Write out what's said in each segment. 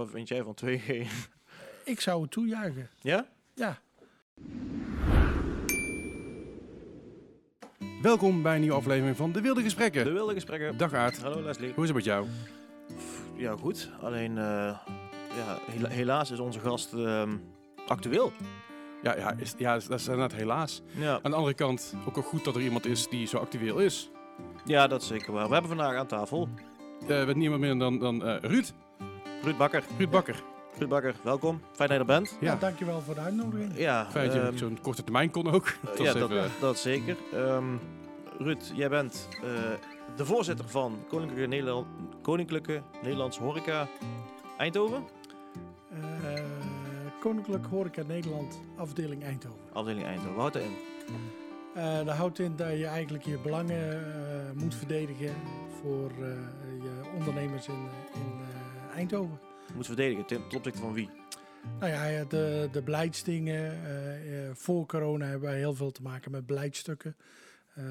Wat vind jij van 2G? Ik zou het toejuichen. Ja? Ja. Welkom bij een nieuwe aflevering van De Wilde Gesprekken. De wilde gesprekken. Dag Aard, Hallo Leslie. hoe is het met jou? Ja, goed. Alleen, eh, ja, hela- helaas is onze gast ehm, actueel. Ja, ja, is, ja dat is inderdaad helaas. Ja. Aan de andere kant ook wel goed dat er iemand is die zo actueel is. ja, dat is zeker waar. We hebben vandaag aan tafel Eh met niemand minder dan, dan eh, Ruud. Ruud Bakker. Ruud Bakker. Ruud Bakker, welkom. Fijn dat je er bent. Ja, Ja. dankjewel voor de uitnodiging. Ja, fijn dat je op zo'n korte termijn kon ook. Dat ja, dat, even, dat zeker. Ehm, Ruud, jij bent eh, de voorzitter van Koninklijke, Nederland, Koninklijke Nederlands Horeca Eindhoven, Eh, Koninklijk Horeca Nederland, afdeling Eindhoven. afdeling Eindhoven. Wat houdt dat in? Eh dat houdt in dat je eigenlijk je belangen eh, moet verdedigen voor eh, je ondernemers in, in eh, Eindhoven. Moet verdedigen ten ten opzichte van wie? Nou ja, de, de beleidsdingen. eh, eh, voor corona hebben wij heel veel te maken met beleidstukken. eh,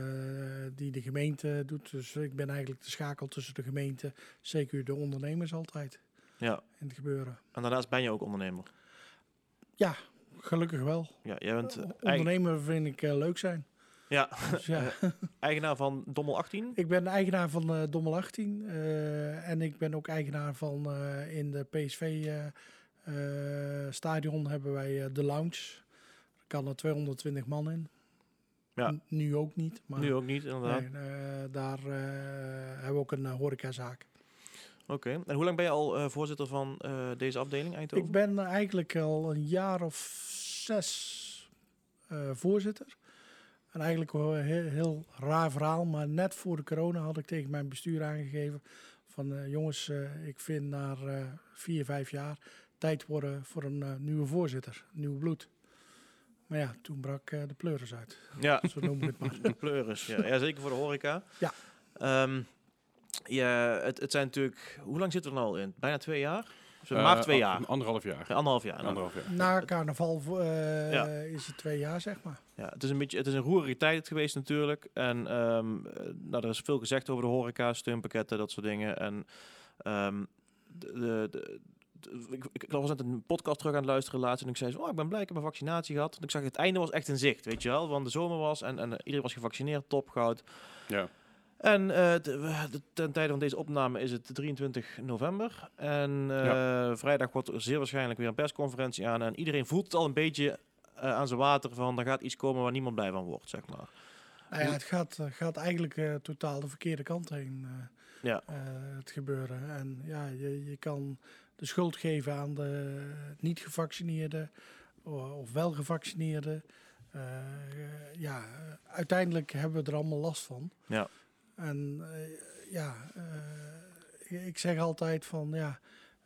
die de gemeente doet. Dus ik ben eigenlijk de schakel tussen de gemeente, zeker de ondernemers altijd Ja, in het gebeuren. en daarnaast ben je ook ondernemer. Ja, gelukkig wel. Ja, jij bent Ondernemer vind ik leuk zijn. Ja, Dus ja, eigenaar van Dommel 18. ik ben eigenaar van eh Dommel 18 eh, en ik ben ook eigenaar van eh, in de PSV eh, eh, stadion hebben wij eh, de lounge. Er kan er 220 man in. Ja. N- Nu ook niet, maar Nu ook niet, inderdaad. nee, eh, daar eh, hebben we ook een eh, horecazaak. Oké. En hoe lang ben je al eh, voorzitter van eh, deze afdeling Eindhoven? Ik ben eigenlijk al een jaar of zes eh, voorzitter. En eigenlijk een heel, heel raar verhaal, maar net voor de corona had ik tegen mijn bestuur aangegeven van eh, jongens, eh, ik vind na eh, vier, vijf jaar tijd worden voor een nieuwe voorzitter, nieuw bloed. Maar ja, toen brak de pleuris uit, Ja, zo noem ik het maar. de pleuris. Ja. ja, zeker voor de horeca. Ja. Ehm, ja, het, het zijn natuurlijk... Hoe lang zitten we er al in? Bijna twee jaar? Eh, maar twee an- jaar. Anderhalf jaar. Ja, anderhalf jaar. Nou, Anderhalf jaar. Na carnaval eh, Ja. is het twee jaar, zeg maar. Ja, het is een beetje, het is een roerige tijd geweest natuurlijk. En ehm, eh, nou, er is veel gezegd over de horeca, steunpakketten, dat soort dingen. En ehm, de, de, de- de- ik, ik ik was net een podcast terug aan het luisteren laatst en ik zei zo, oh, ik ben blij, ik heb mijn vaccinatie gehad. En ik zag het einde was echt in zicht, weet je wel. Want de zomer was en, en eh, iedereen was gevaccineerd, top, goud. Ja. En eh, de- we- de- ten tijde van deze opname is het 23 november. En eh, vrijdag wordt er zeer waarschijnlijk weer een persconferentie aan. En iedereen voelt het al een beetje eh, aan zijn water van er gaat iets komen waar niemand blij van wordt, zeg maar. Nou ja, het gaat, gaat eigenlijk eh, totaal de verkeerde kant heen. eh, Ja. eh, het gebeuren. En ja, je, je kan de schuld geven aan de niet gevaccineerden o- of wel gevaccineerden. Eh, ja, uiteindelijk hebben we er allemaal last van. Ja. En eh, ja, eh, ik- zeg altijd van ja,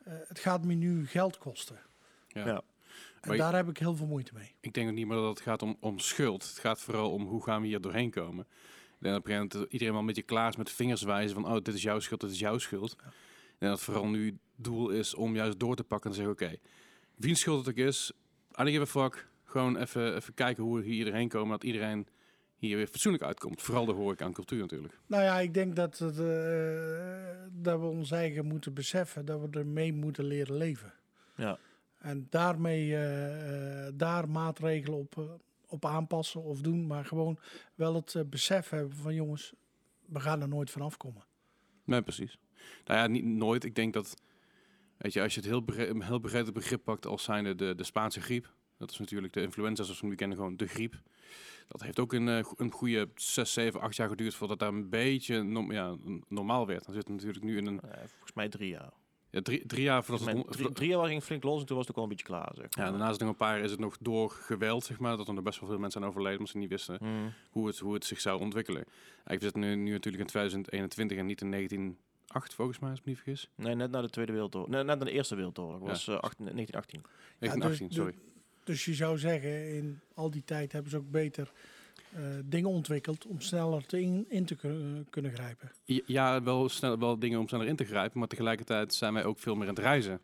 eh, het gaat me nu geld kosten. Ja. Ja. En Maar ik- daar heb ik heel veel moeite mee. Ik denk ook niet meer dat het gaat om, om schuld. Het gaat vooral om hoe gaan we hier doorheen komen. Ik denk dat op een gegeven moment iedereen wel een beetje klaar is met vingers wijzen van... oh, dit is jouw schuld, dit is jouw schuld. En dat vooral nu het doel is om juist door te pakken en te zeggen... oké, wiens schuld het ook is, I don't give a fuck. Gewoon even, even kijken hoe we hier doorheen komen. Dat iedereen hier weer fatsoenlijk uitkomt. Vooral de horeca en cultuur natuurlijk. Nou ja, ik denk dat, het, eh, dat we ons eigen moeten beseffen dat we ermee moeten leren leven. Ja. En daarmee eh, eh, daar maatregelen op, op aanpassen of doen, maar gewoon wel het eh, besef hebben van jongens, we gaan er nooit van afkomen. Nee, precies. Nou ja, niet nooit. Ik denk dat, weet je, als je het heel, bre heel breed het begrip pakt als zijnde de, de Spaanse griep. Dat is natuurlijk de influenza, zoals we nu kennen, gewoon de griep. Dat heeft ook een, eh, een goede 6, 7, 8 jaar geduurd voordat daar een beetje ja, normaal werd. Dan zit het natuurlijk nu in een Eh, volgens mij drie jaar. ja, drie, drie jaar voordat het... drie, drie jaar ging flink los en toen was het ook al een beetje klaar, zeg ja, maar. daarna is het nog een paar jaar is het nog door geweld, zeg maar. Dat er nog best wel veel mensen aan overleden, omdat ze niet wisten Hmm. hoe het, hoe het zich zou ontwikkelen. Eigenlijk we zitten nu, nu natuurlijk in 2021 en niet in 1908 volgens mij, als ik me niet vergis. Nee, net na de Tweede Wereldoorlog. Nee, net na de Eerste Wereldoorlog. Dat was eh, 18 1918. 1918, dus- sorry. Dus je zou zeggen, in al die tijd hebben ze ook beter eh, dingen ontwikkeld om sneller te in, in te kun- kunnen grijpen. Ja, wel, snel, wel dingen om sneller in te grijpen, maar tegelijkertijd zijn wij ook veel meer aan het reizen.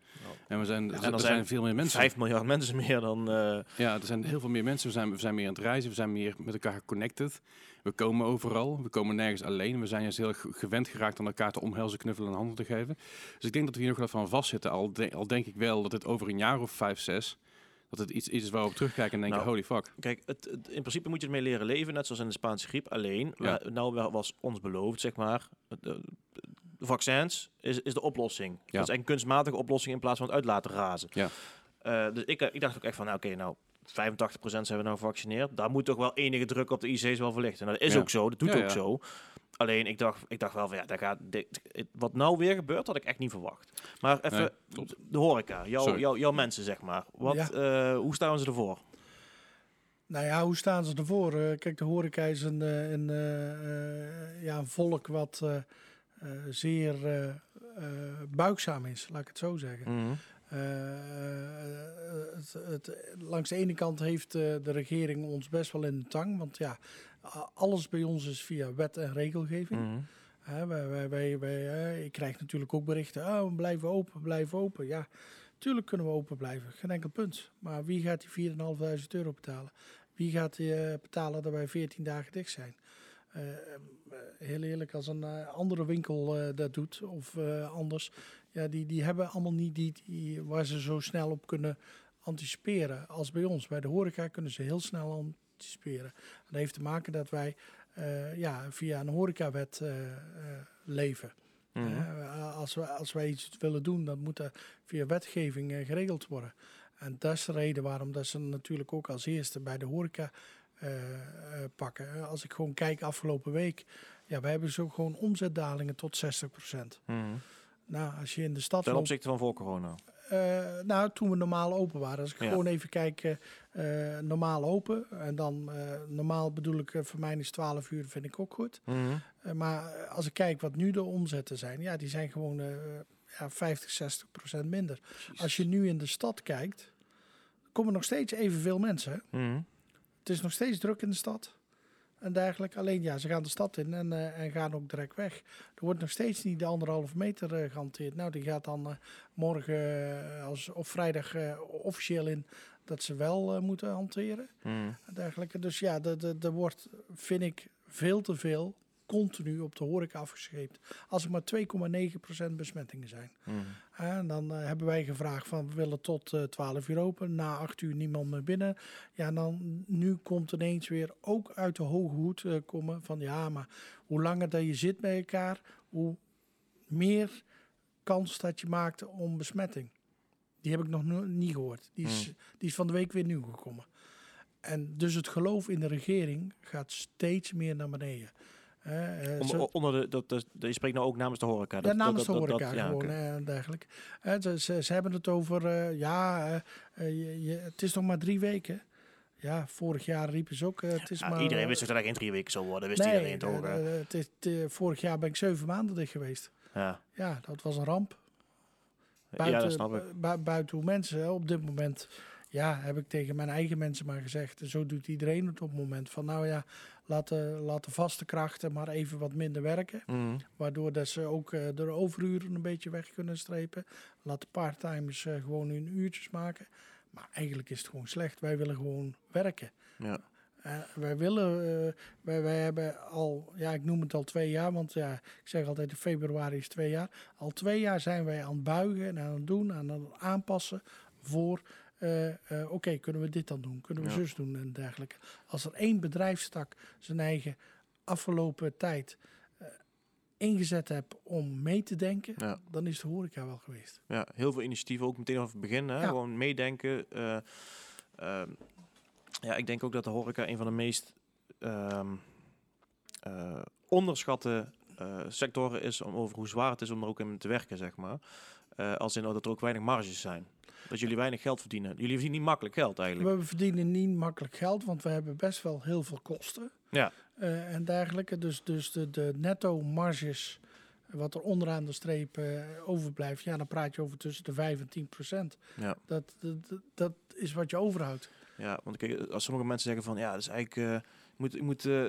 En we zijn, Ja, er, en er er zijn zijn veel meer mensen. 5 miljard mensen meer dan... eh, Ja, er zijn heel veel meer mensen. We zijn, we zijn meer aan het reizen. We zijn meer met elkaar geconnected. We komen overal. We komen nergens alleen. We zijn juist heel gewend geraakt aan elkaar te omhelzen, knuffelen en handen te geven. Dus ik denk dat we hier nog wel van vastzitten. Al, de- al denk ik wel dat het over een jaar of vijf, zes... dat het iets, iets is we op terugkijken en denken, Nou, holy fuck. Kijk, het, het- in principe moet je ermee leren leven, net zoals in de Spaanse griep. Alleen, Ja. wa- nou wel- was ons beloofd, zeg maar, de, de vaccins is, is de oplossing. Dat is een kunstmatige oplossing in plaats van het uit laten razen. Ja. Eh, dus ik, ik dacht ook echt van, nou, oké, nou, 85% zijn we nou gevaccineerd. Daar moet toch wel enige druk op de IC's wel verlichten. Nou, dat is Ja. ook zo, dat doet Ja, ook ja. zo. Alleen, ik dacht, ik dacht wel van, ja, daar gaat, dit, wat nou weer gebeurt, had ik echt niet verwacht. Maar even, Nee, de horeca, jouw, jouw, jouw mensen, zeg maar. Wat, Ja. eh, hoe staan ze ervoor? Nou ja, hoe staan ze ervoor? Eh, kijk, de horeca is een, eh, een, ja, een volk wat eh, eh, zeer buigzaam is, laat ik het zo zeggen. Mhm. Eh, het, het, langs de ene kant heeft eh, de regering ons best wel in de tang, want ja, alles bij ons is via wet en regelgeving. Mhm. Hè, wij, wij, wij, wij, ik krijg natuurlijk ook berichten, oh, we blijven open, blijven open. Ja, tuurlijk kunnen we open blijven, geen enkel punt. Maar wie gaat die 4.500 euro betalen? Wie gaat die, eh, betalen dat wij 14 dagen dicht zijn? Eh, eh, heel eerlijk, als een andere winkel dat doet of anders, ja, die, die hebben allemaal niet die, die waar ze zo snel op kunnen anticiperen als bij ons. Bij de horeca kunnen ze heel snel dat heeft te maken dat wij eh, ja, via een horecawet eh, leven. Mhm. Als, we, als wij iets willen doen, dan moet dat via wetgeving geregeld worden. En dat is de reden waarom dat ze natuurlijk ook als eerste bij de horeca pakken. Als ik gewoon kijk afgelopen week, ja, wij hebben zo gewoon omzetdalingen tot 60%. Mhm. Nou, als je in de stad Ten opzichte van voor corona. Eh, nou, toen we normaal open waren. Als ik Ja. gewoon even kijk, eh, eh, normaal open. En dan normaal bedoel ik, voor mij is 12 uur, vind ik ook goed. Mhm. Maar als ik kijk wat nu de omzetten zijn, ja, die zijn gewoon ja, 50, 60 procent minder. Als je nu in de stad kijkt, komen nog steeds evenveel mensen. Mhm. Het is nog steeds druk in de stad. En dergelijke. Alleen ja, ze gaan de stad in en, eh, en gaan ook direct weg. Er wordt nog steeds niet de anderhalve meter eh, gehanteerd. Nou, die gaat dan eh, morgen als, of vrijdag officieel in dat ze wel moeten hanteren. Mhm. En dergelijke. Dus ja, er wordt, vind ik, veel te veel continu op de horeca afgescheept. Als er maar 2,9% besmettingen zijn. Mhm. En dan eh, hebben wij gevraagd van we willen tot eh 12 uur open. Na 8 uur niemand meer binnen. Ja, en dan nu komt ineens weer ook uit de hoge hoed eh, komen van ja, maar hoe langer dat je zit bij elkaar, hoe meer kans dat je maakt om besmetting. Die heb ik nog no- niet gehoord. Die is, die is van de week weer nieuw gekomen. En dus het geloof in de regering gaat steeds meer naar beneden. Eh, Onder, de, dat, dat, je spreekt nou ook namens de horeca. ja, Dat- namens dat- de horeca dat- ja, gewoon oké. eh, en dergelijke. Ze, ze, ze hebben het over, eh, ja, je, je- het is nog maar drie weken. Ja, vorig jaar riepen ze ook, het is Ja, maar... iedereen wist dat hij geen drie weken zou worden. Wist nee, iedereen toch? het is, vorig jaar ben ik zeven maanden dicht geweest. ja. Ja, dat was een ramp. ja, dat snap ik. bu- bu- buiten hoe mensen op dit moment... Ja, heb ik tegen mijn eigen mensen maar gezegd. Zo doet iedereen het op het moment. Van nou ja, laat de vaste krachten maar even wat minder werken. Mhm. Waardoor dat ze ook eh, de overuren een beetje weg kunnen strepen. Laat de parttimers eh, gewoon hun uurtjes maken. Maar eigenlijk is het gewoon slecht. Wij willen gewoon werken. Ja. Eh, wij willen, wij, wij hebben al, ja, ik noem het al twee jaar, want ja, ik zeg altijd in februari is twee jaar. Al twee jaar zijn wij aan het buigen en aan het doen, aan het aanpassen voor, eh, eh, oké, kunnen we dit dan doen? Kunnen we Ja. zus doen en dergelijke. Als er één bedrijfstak zijn eigen afgelopen tijd eh, ingezet hebt om mee te denken, Ja. dan is de horeca wel geweest. ja, heel veel initiatieven, ook meteen vanaf het begin. Hè? Ja. Gewoon meedenken. eh, ehm, ja, ik denk ook dat de horeca een van de meest ehm, eh, onderschatte sectoren is om over hoe zwaar het is om er ook in te werken, zeg maar. Eh, als in dat er ook weinig marges zijn. Dat jullie weinig geld verdienen. Jullie verdienen niet makkelijk geld eigenlijk. We verdienen niet makkelijk geld, want we hebben best wel heel veel kosten. Ja. eh, en dergelijke. Dus, dus de, de netto marges, wat er onderaan de streep eh, overblijft, ja, dan praat je over tussen de 5 en 10 procent. Ja. Dat, dat, dat- is wat je overhoudt. Ja, want kijk, als sommige mensen zeggen van ja, dat is eigenlijk, eh, moet, ik moet eh,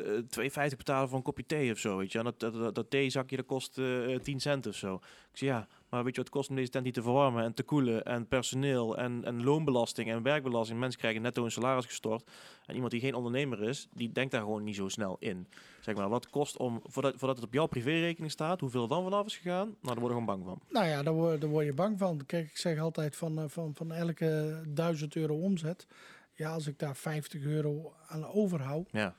2,50 betalen voor een kopje thee of zo. Weet je? En dat, dat, dat, dat theezakje dat kost eh 10 cent of zo. Ik zeg ja, maar weet je wat het kost om deze tent niet te verwarmen en te koelen en personeel en, en loonbelasting en werkbelasting. Mensen krijgen netto een salaris gestort. En iemand die geen ondernemer is, die denkt daar gewoon niet zo snel in. Zeg maar, wat kost om, voordat, voordat het op jouw privérekening staat, hoeveel er dan vanaf is gegaan? Nou, daar word ik gewoon bang van. Nou ja, daar word, daar word je bang van. Kijk, ik zeg altijd van, eh, van, van elke 1000 euro omzet. Ja, als ik daar 50 euro aan overhoud, Ja,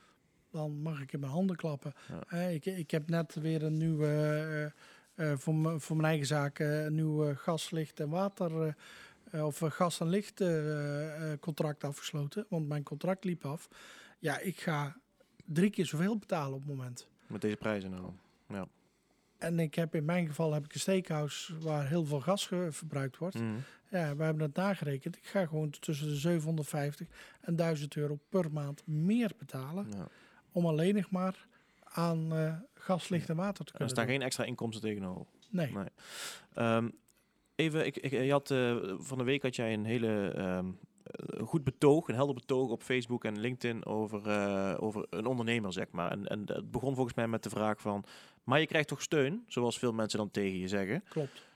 dan mag ik in mijn handen klappen. Ja. Eh, ik, ik heb net weer een nieuwe, eh, voor, m- voor mijn eigen zaak, eh, een nieuw eh, gas, licht en water, eh, eh, of eh, gas en licht eh, eh, contract afgesloten. Want mijn contract liep af. Ja, ik ga drie keer zoveel betalen op het moment. met deze prijzen nou. En ik heb in mijn geval heb ik een steakhouse waar heel veel gas verbruikt wordt. Mhm. Ja, we hebben het nagerekend. Ik ga gewoon tussen de 750 en 1000 euro per maand meer betalen. Ja. Om alleen nog maar aan eh, gas, licht en water te En er kunnen staan doen. geen extra inkomsten tegenover. Nee. Nee. Ehm, even, ik, ik, je had, eh, van de week had jij een hele ehm, eh, goed betoog, een helder betoog op Facebook en LinkedIn over, over een ondernemer, zeg maar. En, en het begon volgens mij met de vraag van, maar je krijgt toch steun, zoals veel mensen dan tegen je zeggen. Klopt.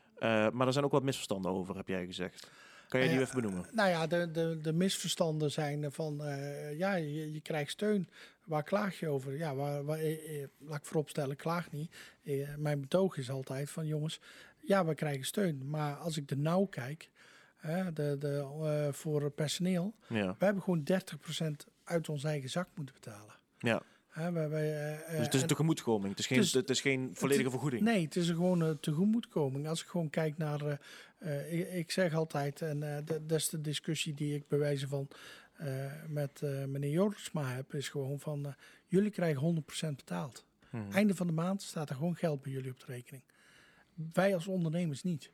Maar er zijn ook wat misverstanden over, heb jij gezegd. Kan je die Eh, even benoemen? Nou ja, de, de, de misverstanden zijn van, eh, ja, je, je krijgt steun. Waar klaag je over? Ja, waar, waar, eh, laat ik vooropstellen, klaag niet. Eh, mijn betoog is altijd van, jongens, ja, we krijgen steun. Maar als ik de nauw kijk, hè, de, de, voor personeel, Ja. we hebben gewoon 30% uit onze eigen zak moeten betalen. ja. Hè, we, we, Dus het is een en- tegemoetkoming. Het is geen, het is- het is geen volledige vergoeding. Nee, het is een gewoon een tegemoetkoming. Als ik gewoon kijk naar, eh, ik, ik zeg altijd, en eh, dat, is de discussie die ik bij wijze van eh, met meneer Jorisma heb, is gewoon van, jullie krijgen 100% betaald. Mhm. Einde van de maand staat er gewoon geld bij jullie op de rekening. Wij als ondernemers niet.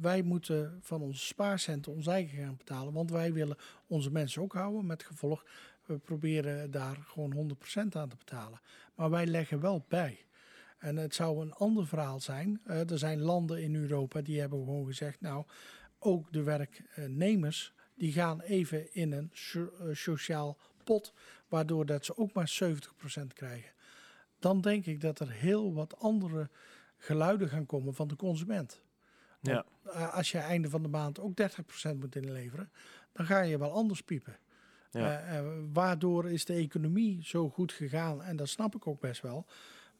Wij moeten van onze spaarcenten ons eigen gaan betalen, want wij willen onze mensen ook houden. Met gevolg, we proberen daar gewoon 100% aan te betalen. Maar wij leggen wel bij. En het zou een ander verhaal zijn. Eh, er zijn landen in Europa die hebben gewoon gezegd, nou, ook de werknemers, die gaan even in een so- eh, sociaal pot, waardoor dat ze ook maar 70% krijgen. Dan denk ik dat er heel wat andere geluiden gaan komen van de consument. Ja. Eh, als je einde van de maand ook 30% moet inleveren, dan ga je wel anders piepen. Ja. Waardoor is de economie zo goed gegaan? En dat snap ik ook best wel.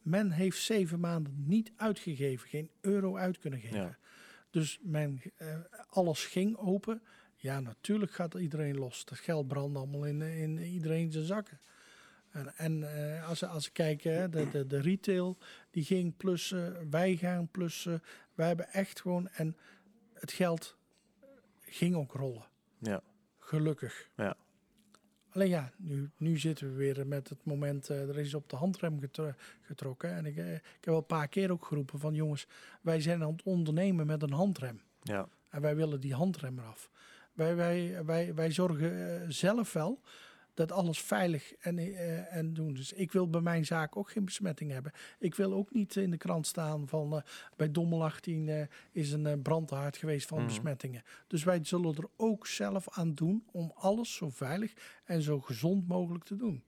Men heeft zeven maanden niet uitgegeven, geen euro uit kunnen geven. Ja. Dus men, eh, alles ging open. Ja, natuurlijk gaat iedereen los. Dat geld brandt allemaal in, in iedereen zijn zakken. En, en eh, als, als ik kijk, hè, de, de, de retail, die ging plussen, wij gaan plussen. Wij hebben echt gewoon, en het geld ging ook rollen. Ja. Gelukkig. Ja. Alleen ja, nu, nu zitten we weer met het moment, eh, er is op de handrem getro- getrokken. En ik, eh, ik heb wel een paar keer ook geroepen van jongens, wij zijn aan het ondernemen met een handrem. Ja. En wij willen die handrem eraf. Wij, wij, wij, wij zorgen eh, zelf wel dat alles veilig en, eh, en doen. Dus ik wil bij mijn zaak ook geen besmetting hebben. Ik wil ook niet in de krant staan van eh, bij Dommel 18 eh, is een brandhaard geweest van Mhm. besmettingen. Dus wij zullen er ook zelf aan doen om alles zo veilig en zo gezond mogelijk te doen.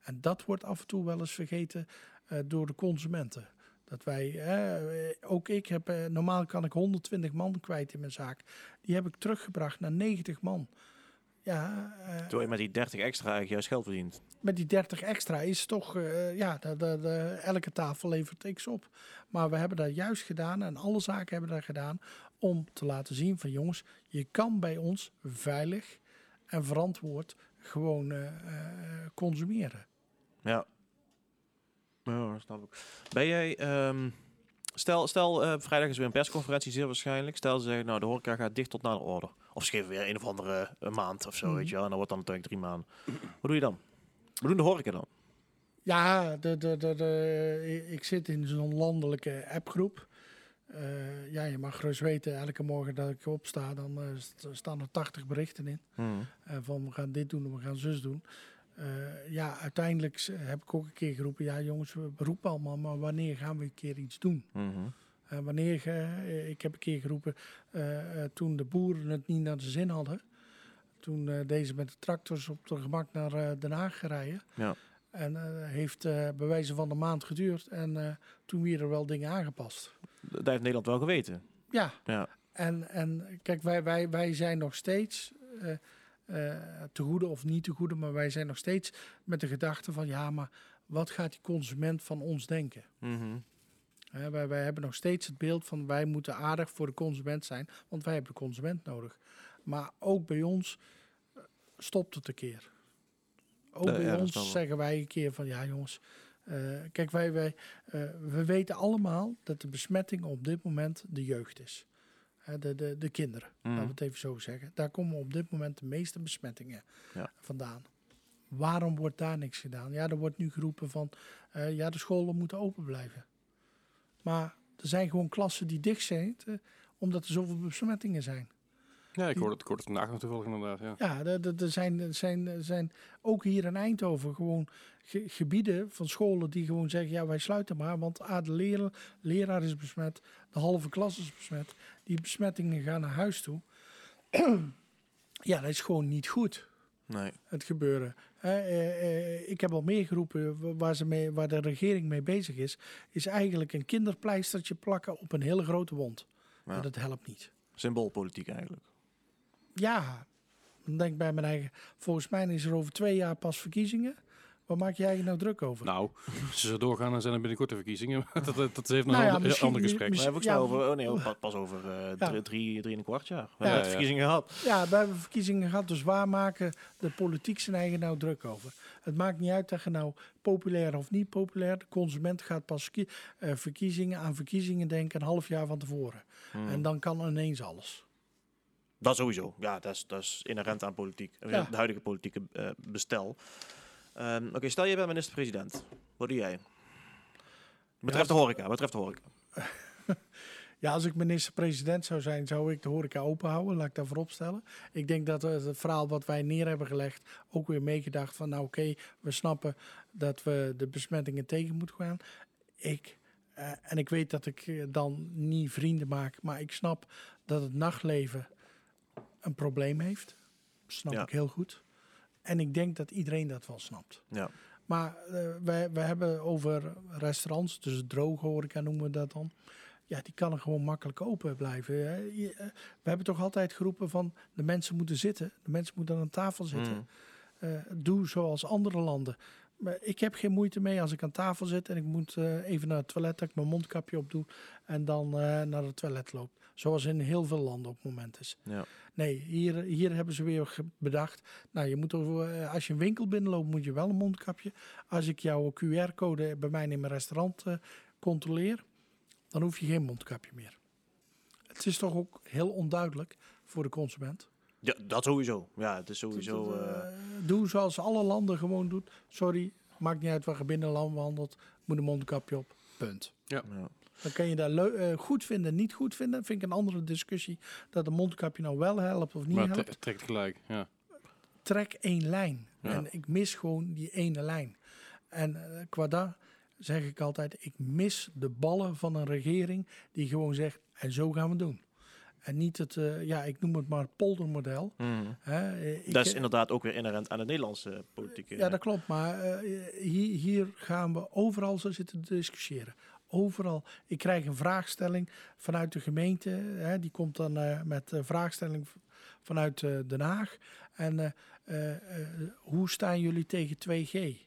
En dat wordt af en toe wel eens vergeten door de consumenten. Dat wij, eh, ook ik heb, eh, normaal kan ik 120 man kwijt in mijn zaak. Die heb ik teruggebracht naar 90 man. Ja, eh, je met die 30 extra eigenlijk juist geld verdient. met die 30 extra is toch, eh, ja, de, de, de- elke tafel levert x op. Maar we hebben dat juist gedaan en alle zaken hebben dat gedaan om te laten zien van jongens, je kan bij ons veilig en verantwoord gewoon eh, consumeren. Ja. Ja, dat snap ik. Ben jij... ehm, stel, stel vrijdag is weer een persconferentie, zeer waarschijnlijk. Stel ze zeggen, nou, de horeca gaat dicht tot na de orde. Of ze geven weer een of andere eh, maand of zo, Mhm. weet je wel. En dan wordt dan natuurlijk drie maanden. Wat doe je dan? Wat doen de horeca dan? Ja, de, de, de, de, ik zit in zo'n landelijke appgroep. Eh, ja, je mag gerust weten, elke morgen dat ik opsta, dan eh, st- staan er 80 berichten in. Mhm. Eh, van we gaan dit doen, we gaan zus doen. Ja, uiteindelijk heb ik ook een keer geroepen, ja jongens, we roepen allemaal, maar wanneer gaan we een keer iets doen? Mhm. Eh, wanneer, eh, ik heb een keer geroepen, eh, toen de boeren het niet naar de zin hadden, toen deze met de tractors op de gemak naar Den Haag rijden. Ja. En heeft bij wijze van de maand geduurd. En toen weer er wel dingen aangepast. Dat heeft Nederland wel geweten. Ja, Ja. en, en kijk, wij, wij, wij zijn nog steeds, eh, te goede of niet te goede, maar wij zijn nog steeds met de gedachte van ja, maar wat gaat die consument van ons denken? Mhm. Wij, wij hebben nog steeds het beeld van wij moeten aardig voor de consument zijn, want wij hebben de consument nodig. Maar ook bij ons eh, stopt het een keer. Ook Nee, bij ja, ons zeggen wij een keer van ja jongens, eh, kijk wij, wij eh, we weten allemaal dat de besmetting op dit moment de jeugd is. De, de, de kinderen, laten we Mhm. het even zo zeggen. Daar komen op dit moment de meeste besmettingen Ja. vandaan. Waarom wordt daar niks gedaan? Ja, er wordt nu geroepen van ja, de scholen moeten open blijven. Maar er zijn gewoon klassen die dicht zijn, eh, omdat er zoveel besmettingen zijn. Ja, ik hoorde het, het vandaag nog toevallig inderdaad. Ja. Ja, er, er- zijn, er zijn, er zijn ook hier in Eindhoven gewoon ge- gebieden van scholen die gewoon zeggen, ja, wij sluiten maar, want A, de leraar, leraar is besmet, de halve klas is besmet, die besmettingen gaan naar huis toe. ja, dat is gewoon niet goed, Nee. het gebeuren. Eh, eh, ik heb al meer geroepen wa- waar, ze mee, waar de regering mee bezig is, is eigenlijk een kinderpleistertje plakken op een hele grote wond. Ja. En dat helpt niet. Symboolpolitiek eigenlijk. Ja, dan denk ik bij mijn eigen. Volgens mij is er over twee jaar pas verkiezingen. Waar maak jij je nou druk over? Nou, als ze zo doorgaan, dan zijn er binnenkort de verkiezingen. dat, dat, dat heeft nog Nou ja, een ander gesprek. We hebben ook ja, snel over, oh nee, oh, pas, over eh, Ja. drie, drie, drie en een kwart jaar. We Ja, hebben ja. verkiezingen gehad. Ja, we hebben verkiezingen gehad. Dus waar maken de politiek zijn eigen nou druk over? Het maakt niet uit dat je nou populair of niet populair. De consument gaat pas eh, verkiezingen aan verkiezingen denken een half jaar van tevoren. Hmm. En dan kan ineens alles. Dat sowieso. Ja, dat is, dat is inherent aan politiek. Eh, Ja. De huidige politieke eh, bestel. Ehm, Oké, stel je bent minister-president. Wat doe jij? Betreft de horeca. Betreft de horeca. Ja, als ik minister-president zou zijn, zou ik de horeca open houden. Laat ik dat voorop stellen. Ik denk dat we het verhaal wat wij neer hebben gelegd ook weer meegedacht van... nou oké, we snappen dat we de besmettingen tegen moeten gaan. Ik, eh, en ik weet dat ik eh, dan niet vrienden maak, maar ik snap dat het nachtleven een probleem heeft. Snap Ja. ik heel goed. En ik denk dat iedereen dat wel snapt. Ja. Maar eh wij, wij hebben over restaurants, dus droge horeca noemen we dat dan. Ja, die kan er gewoon makkelijk open blijven. hè. Je, eh, We hebben toch altijd geroepen van de mensen moeten zitten. De mensen moeten aan tafel zitten. Hmm. Eh, doe zoals andere landen. Maar ik heb geen moeite mee als ik aan tafel zit en ik moet even naar het toilet, dat ik mijn mondkapje opdoe en dan naar het toilet loop. Zoals in heel veel landen op het moment is. Ja. Nee, hier, hier hebben ze weer bedacht. Nou, je moet er, eh, als je een winkel binnenloopt, moet je wel een mondkapje. Als ik jouw QR-code bij mij in mijn restaurant eh, controleer, dan hoef je geen mondkapje meer. Het is toch ook heel onduidelijk voor de consument. ja, dat sowieso. Ja, het is sowieso... Eh, doe zoals alle landen gewoon doen. Sorry, maakt niet uit waar je binnen land wandelt. Moet een mondkapje op. Punt. ja. Dan kan je dat leu- eh, goed vinden, niet goed vinden. Vind ik een andere discussie. Dat een mondkapje nou wel helpt of niet maar helpt. het het trekt gelijk. Ja. Trek één lijn. Ja. En ik mis gewoon die ene lijn. En eh, qua daar zeg ik altijd, ik mis de ballen van een regering die gewoon zegt, en zo gaan we het doen. En niet het, eh, ja, ik noem het maar het poldermodel. Hè. Eh, ik, Dat is inderdaad ook weer inherent aan de Nederlandse politieke... Ja, dat klopt. Maar eh, hier, hier gaan we overal zo zitten te discussiëren. Overal. Ik krijg een vraagstelling vanuit de gemeente. Hè, die komt dan eh, met een vraagstelling v- vanuit eh, Den Haag. En eh, eh, eh, hoe staan jullie tegen 2G?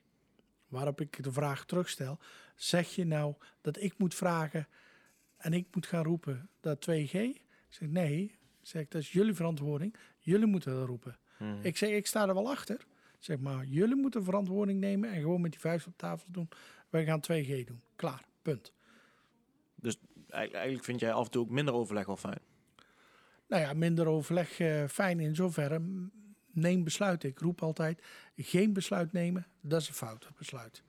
Waarop ik de vraag terugstel. Zeg je nou dat ik moet vragen en ik moet gaan roepen dat 2G? Ik zeg nee. Ik zeg, dat is jullie verantwoording. Jullie moeten dat roepen. Hmm. Ik zeg, ik sta er wel achter. Zeg maar, jullie moeten verantwoording nemen en gewoon met die vuist op tafel doen. Wij gaan 2G doen. Klaar, punt. Eigen- Eigenlijk vind jij af en toe ook minder overleg wel fijn. Nou ja, minder overleg, eh, fijn in zoverre. Neem besluiten. Ik roep altijd, geen besluit nemen, dat is een fout besluit.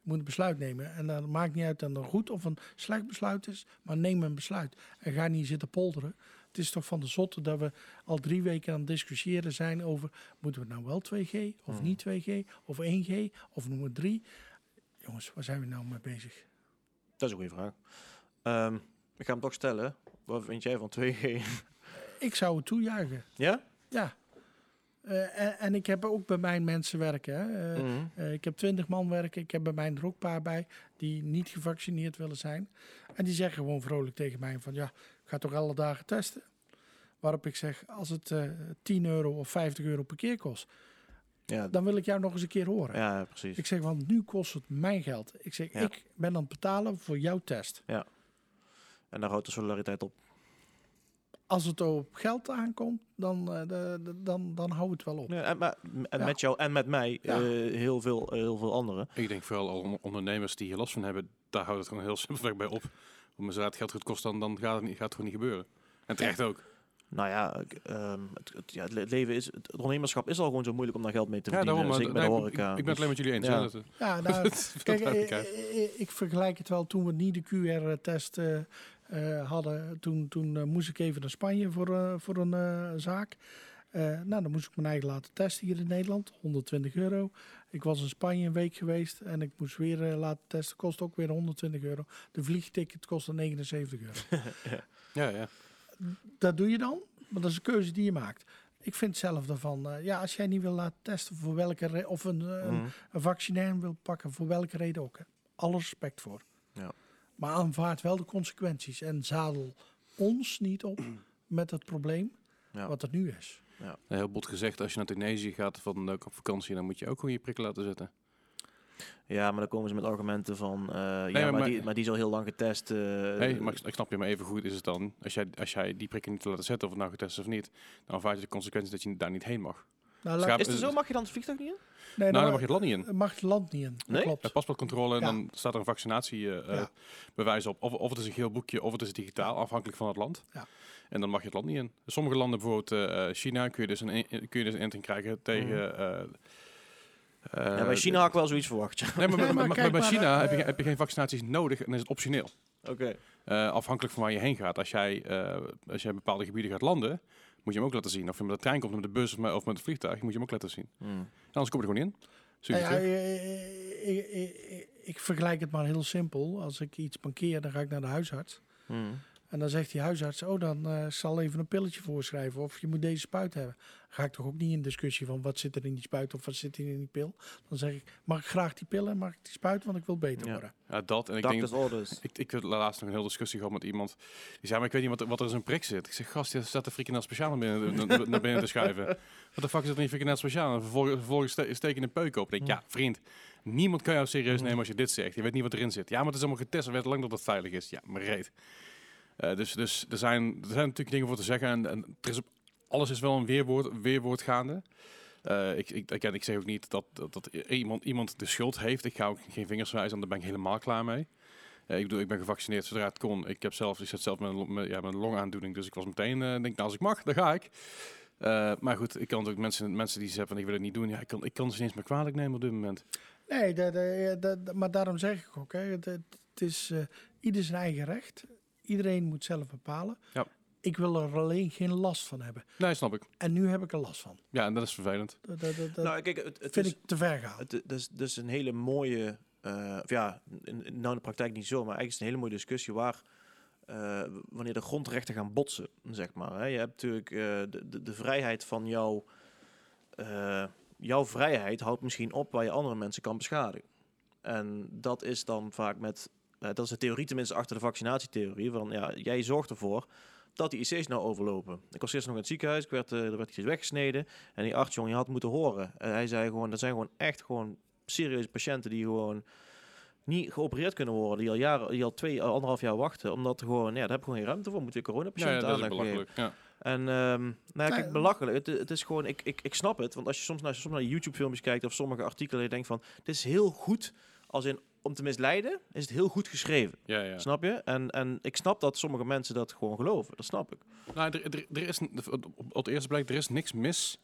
Je moet een besluit nemen. En dan maakt niet uit dat het een goed of een slecht besluit is, maar neem een besluit. En ga niet zitten polderen. Het is toch van de zotte dat we al drie weken aan het discussiëren zijn over... moeten we nou wel 2G of Hmm. niet 2G of 1G of noem het 3? Jongens, waar zijn we nou mee bezig? Dat is een goede vraag. Ehm, ik ga hem toch stellen. Wat vind jij van 2G? Ik zou het toejuichen. ja? Ja. Eh, en, en ik heb ook bij mijn mensen werken. Hè. Eh, Mhm. eh, ik heb twintig man werken. Ik heb bij mij er ook een paar bij die niet gevaccineerd willen zijn. En die zeggen gewoon vrolijk tegen mij van ja, ik ga toch alle dagen testen. Waarop ik zeg, als het eh 10 euro of 50 euro per keer kost, Ja, dan wil ik jou nog eens een keer horen. ja, precies. Ik zeg, want nu kost het mijn geld. Ik zeg, Ja. ik ben aan het betalen voor jouw test. En daar houdt de solidariteit op. Als het op geld aankomt, dan, eh, de, de- dan, dan hou het wel op. Ja, en, maar, en Ja. met jou en met mij Ja. eh, heel, veel, heel veel anderen. Ik denk vooral al on- ondernemers die hier last van hebben, daar houdt het gewoon heel simpelweg bij op. Om zodra het geld goed kost, dan, dan gaat, het niet, gaat het gewoon niet gebeuren. En terecht ook. Nou ja, ik, ehm, het, het- ja, het leven is, het ondernemerschap is al gewoon zo moeilijk om daar geld mee te Ja, verdienen. daarom. zeker maar bij de nee, ik- horeca. Ik, ben het alleen met jullie eens. ja. Ja, nou, Kijk, eh, ik eh, eh, vergelijk het wel toen we niet de QR-test eh, eh, hadden. Toen, toen eh, moest ik even naar Spanje voor, eh, voor een eh, zaak. Eh, nou, dan moest ik mijn eigen laten testen hier in Nederland. 120 euro. Ik was in Spanje een week geweest en ik moest weer eh, laten testen. Kost ook weer 120 euro. De vliegticket kostte 79 euro. Ja, ja. dat doe je dan, maar dat is een keuze die je maakt. Ik vind zelf daarvan, eh, ja, als jij niet wil laten testen voor welke reden, of een, eh, een, een vaccinair wil pakken, voor welke reden ook. Hè. Alle respect voor. Ja. Maar aanvaard wel de consequenties en zadel ons niet op met het probleem Ja. wat er nu is. Heel bot gezegd, als je naar Tunesië gaat van, ook op vakantie, dan moet je ook gewoon je prik laten zetten. Ja, maar dan komen ze met argumenten van... eh, ja, maar- maar, die, maar die is al heel lang getest. eh, Nee, maar ik, snap je, maar even goed is het dan, als jij, als jij die prikken niet te laten zetten, of het nou getest is of niet, dan ervaar je de consequentie dat je daar niet heen mag. Nou, Schaap- Is het zo? Mag je dan het vliegtuig niet in? nee, nou, dan mag je het land niet in. mag het land niet in. Dat Nee? klopt. Bij paspoortcontrole en Ja. dan staat er een vaccinatiebewijs Ja. bewijs op. Of, of het is een geel boekje, of het is digitaal, afhankelijk van het land. Ja. En dan mag je het land niet in. Sommige landen, bijvoorbeeld eh, eh, China, kun je dus een, in- kun je dus een inting krijgen tegen... eh, eh, ja, bij China had ik wel zoiets verwacht. ja. Nee, maar, Nee, maar, maar maar kijk bij China heb, je, eh, heb je geen vaccinaties nodig en is het optioneel. Oké. Eh, afhankelijk van waar je heen gaat. Als jij, eh, als jij in bepaalde gebieden gaat landen, moet je hem ook laten zien. Of je met de trein komt, met de bus of met, of met het vliegtuig, moet je hem ook laten zien. Hmm. Anders kom je er gewoon in. Ja, ik, ik- ik- ik vergelijk het maar heel simpel. Als ik iets mankeer, dan ga ik naar de huisarts. Hmm. En dan zegt die huisarts, oh dan eh, zal even een pilletje voorschrijven. Of je moet deze spuit hebben. Ga ik toch ook niet in discussie van wat zit er in die spuit of wat zit er in die pil. Dan zeg ik, mag ik graag die pillen, mag ik die spuit, want ik wil beter Ja. worden. Ja, dat. En ik denk, Doctor's orders. Ik, ik heb laatst nog een hele discussie gehad met iemand. Die zei, maar ik weet niet wat, er- wat er in zo'n prik zit. Ik zeg, gast, je staat de frikandel speciaal naar binnen, naar, binnen te schuiven. Wat de fuck is dat in je frikandel speciaal? En vervolgens, vervolgens ste- steek je een peuk op. Ik denk, ja, vriend, niemand kan jou serieus nemen als je dit zegt. Je weet niet wat erin zit. Ja, maar het is allemaal getest. We weten lang dat het veilig is. Ja, maar reet. Eh, dus dus er, zijn, er zijn natuurlijk dingen voor te zeggen. En, en is alles is wel een weerwoord, weerwoord gaande. Eh, ik, ik, ik, ik zeg ook niet dat, dat, iemand, iemand de schuld heeft. Ik ga ook geen vingers wijzen, daar ben ik helemaal klaar mee. Eh, ik bedoel, ik ben gevaccineerd zodra het kon. Ik heb zelf, ik zit zelf met een, ja, met een longaandoening, dus ik was meteen, denk, nou, als ik mag, dan ga ik. Maar goed, ik kan ook mensen, mensen die zeggen van ik wil het niet doen, ja, ik kan, ik kan ze niet eens meer kwalijk nemen op dit moment. Nee, maar daarom zeg ik ook, hè, het, is ieder zijn eigen recht. Iedereen moet zelf bepalen. Ja. Ik wil er alleen geen last van hebben. Nee, snap ik. En nu heb ik er last van. Ja, en dat is vervelend. Dat, dat, dat, dat Nou, kijk, het, het vind is, ik te ver gaan. Het, het is dus een hele mooie, eh, of ja, in, in- nou in de praktijk niet zo, maar eigenlijk is het een hele mooie discussie waar, eh, wanneer de grondrechten gaan botsen, zeg maar. Hè. Je hebt natuurlijk eh, de, de, de vrijheid van jouw, eh, jouw vrijheid houdt misschien op waar je andere mensen kan beschadigen. En dat is dan vaak met, dat is de theorie tenminste achter de vaccinatietheorie, van ja, jij zorgt ervoor dat die IC's nou overlopen. Ik was eerst nog in het ziekenhuis, ik werd, eh, er werd iets weggesneden. En die arts, jongen, je had moeten horen. En hij zei gewoon, dat zijn gewoon echt gewoon serieuze patiënten die gewoon niet geopereerd kunnen worden. Die al jaren, die al twee, anderhalf jaar wachten. Omdat er gewoon, ja, daar heb ik gewoon geen ruimte voor. Moet je Ja, coronapatiënten ja, dat is aandacht geven. belachelijk. Ja. En ehm nou, ja, kijk, belachelijk. Het, het is gewoon, ik, ik, ik snap het. Want als je soms naar, soms naar YouTube-filmpjes kijkt of sommige artikelen, je denkt van, dit is heel goed, als in om te misleiden, is het heel goed geschreven. Ja, ja. Snap je? En, en ik snap dat sommige mensen dat gewoon geloven. Dat snap ik. Nou, er, er, er is, op het eerste blik, er is niks mis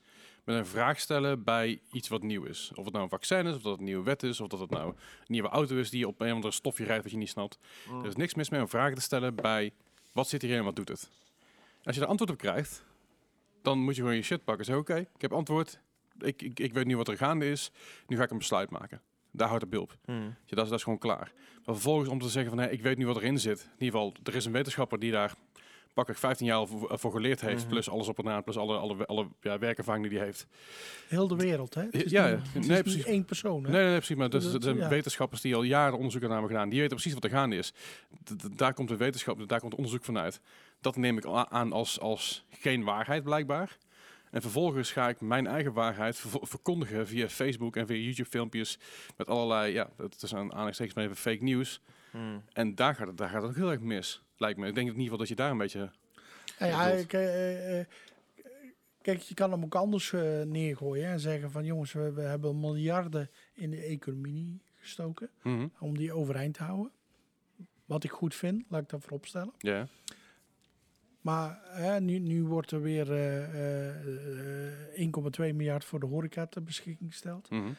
met een vraag stellen bij iets wat nieuw is. Of het nou een vaccin is, of dat het een nieuwe wet is, of dat het nou een nieuwe auto is die op een of andere stofje rijdt wat je niet snapt. Er is niks mis met een vraag te stellen bij wat zit hierin en wat doet het. Als je er antwoord op krijgt, dan moet je gewoon je shit pakken. Zeg, oké, ik heb antwoord. Ik, ik, ik weet nu wat er gaande is. Nu ga ik een besluit maken. Daar houdt het bij op. Hmm. Ja, dat, is, dat is gewoon klaar. Maar vervolgens om te zeggen van, hé, ik weet nu wat erin zit. In ieder geval, er is een wetenschapper die daar pakweg 15 jaar al voor, voor geleerd heeft. Mhm. Plus alles op en aan, plus alle, alle, alle ja, werkervaring die hij heeft. Heel de wereld, hè? Het is Ja, het Nee, precies. één persoon, hè? Nee, nee, nee, precies. Maar dat, Dat- zijn ja. wetenschappers die al jaren onderzoek aan hebben gedaan. Die weten precies wat er gaande is. D- daar komt de wetenschap, daar komt onderzoek vanuit. Dat neem ik aan als, als geen waarheid, blijkbaar. En vervolgens ga ik mijn eigen waarheid verkondigen via Facebook en via YouTube-filmpjes. Met allerlei, ja, het is een aanhalingstekens maar even fake nieuws. Hmm. En daar gaat, het, daar gaat het ook heel erg mis, lijkt me. Ik denk in ieder geval dat je daar een beetje... Ja, ik, eh, eh, kijk, je kan hem ook anders eh, neergooien en zeggen van jongens, we, we hebben miljarden in de economie gestoken Mhm. om die overeind te houden. Wat ik goed vind, laat ik dat voorop stellen. Ja, Maar hè, nu, nu wordt er weer eh, eh, eh, 1,2 miljard voor de horeca ter beschikking gesteld. mhm.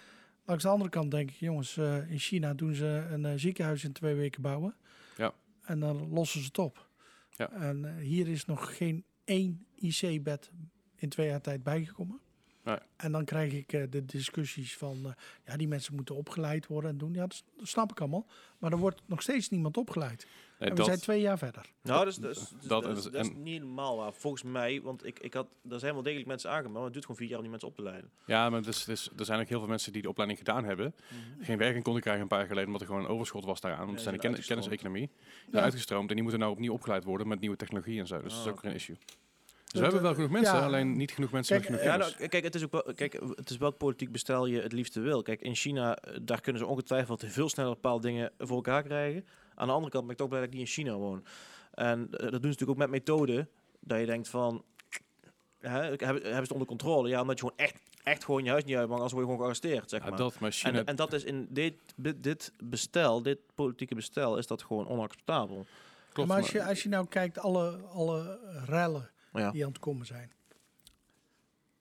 Langs de andere kant denk ik, jongens, eh, in China doen ze een eh, ziekenhuis in twee weken bouwen. Ja. En dan lossen ze het op. Ja. En eh, hier is nog geen één IC-bed in twee jaar tijd bijgekomen. Nee. En dan krijg ik eh, de discussies van, eh, ja, die mensen moeten opgeleid worden en doen. Ja, dat, snap ik allemaal. Maar er wordt nog steeds niemand opgeleid. Nee, en we dat, zijn twee jaar verder. Nou, dat is, dat is, Dat- dat is, en- dat is en- niet waar. Volgens mij, want ik, ik had, er zijn wel degelijk mensen aangemeld, maar het duurt gewoon vier jaar om die mensen op te leiden. ja, maar dus, dus, er zijn ook heel veel mensen die de opleiding gedaan hebben. geen werking konden krijgen een paar jaar geleden, omdat er gewoon een overschot was daaraan. Want Ja, er zijn de uitgestroomd. kenniseconomie Ja. uitgestroomd en die moeten nou opnieuw opgeleid worden met nieuwe technologie en zo. Dus dat is Ah, ook weer een issue. Dus we hebben wel genoeg mensen, ja. alleen niet genoeg mensen Kijk, met Ja, genoeg nou, kennis. kijk, het is ook wel, kijk, het is welk politiek bestel je het liefste wil. Kijk, in China, eh, daar kunnen ze ongetwijfeld veel sneller bepaalde dingen voor elkaar krijgen. Aan de andere kant ben ik toch blij dat ik niet in China woon. En eh, dat doen ze natuurlijk ook met methoden, dat je denkt van, hè, hebben, ze het onder controle? Ja, omdat je gewoon echt, echt gewoon je huis niet uit mag, als word je gewoon gearresteerd, zeg Ja, maar. dat, maar China, En, en dat is in dit, dit bestel, dit politieke bestel, is dat gewoon onacceptabel. klopt. maar als je, als je nou kijkt, alle, alle rellen Ja. die aan het komen zijn.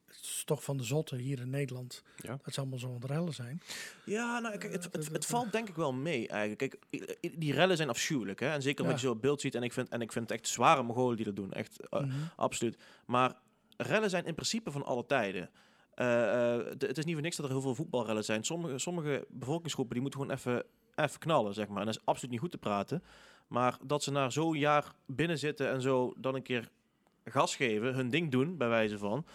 Het is toch van de zotte hier in Nederland. Ja. Dat ze allemaal zo'n rellen zijn. Ja, nou, kijk, het, het, dat- het valt denk ik wel mee eigenlijk. Kijk, die rellen zijn afschuwelijk, hè. En zeker Ja. je zo op beeld ziet. En ik vind, en ik vind het echt zware Mongolen die dat doen. Echt, eh, Mhm. absoluut. Maar rellen zijn in principe van alle tijden. Eh, eh, de- het is niet voor niks dat er heel veel voetbalrellen zijn. Sommige, sommige bevolkingsgroepen die moeten gewoon even, even knallen, zeg maar. En dat is absoluut niet goed te praten. Maar dat ze na zo'n jaar binnen zitten en zo dan een keer gas geven, hun ding doen, bij wijze van.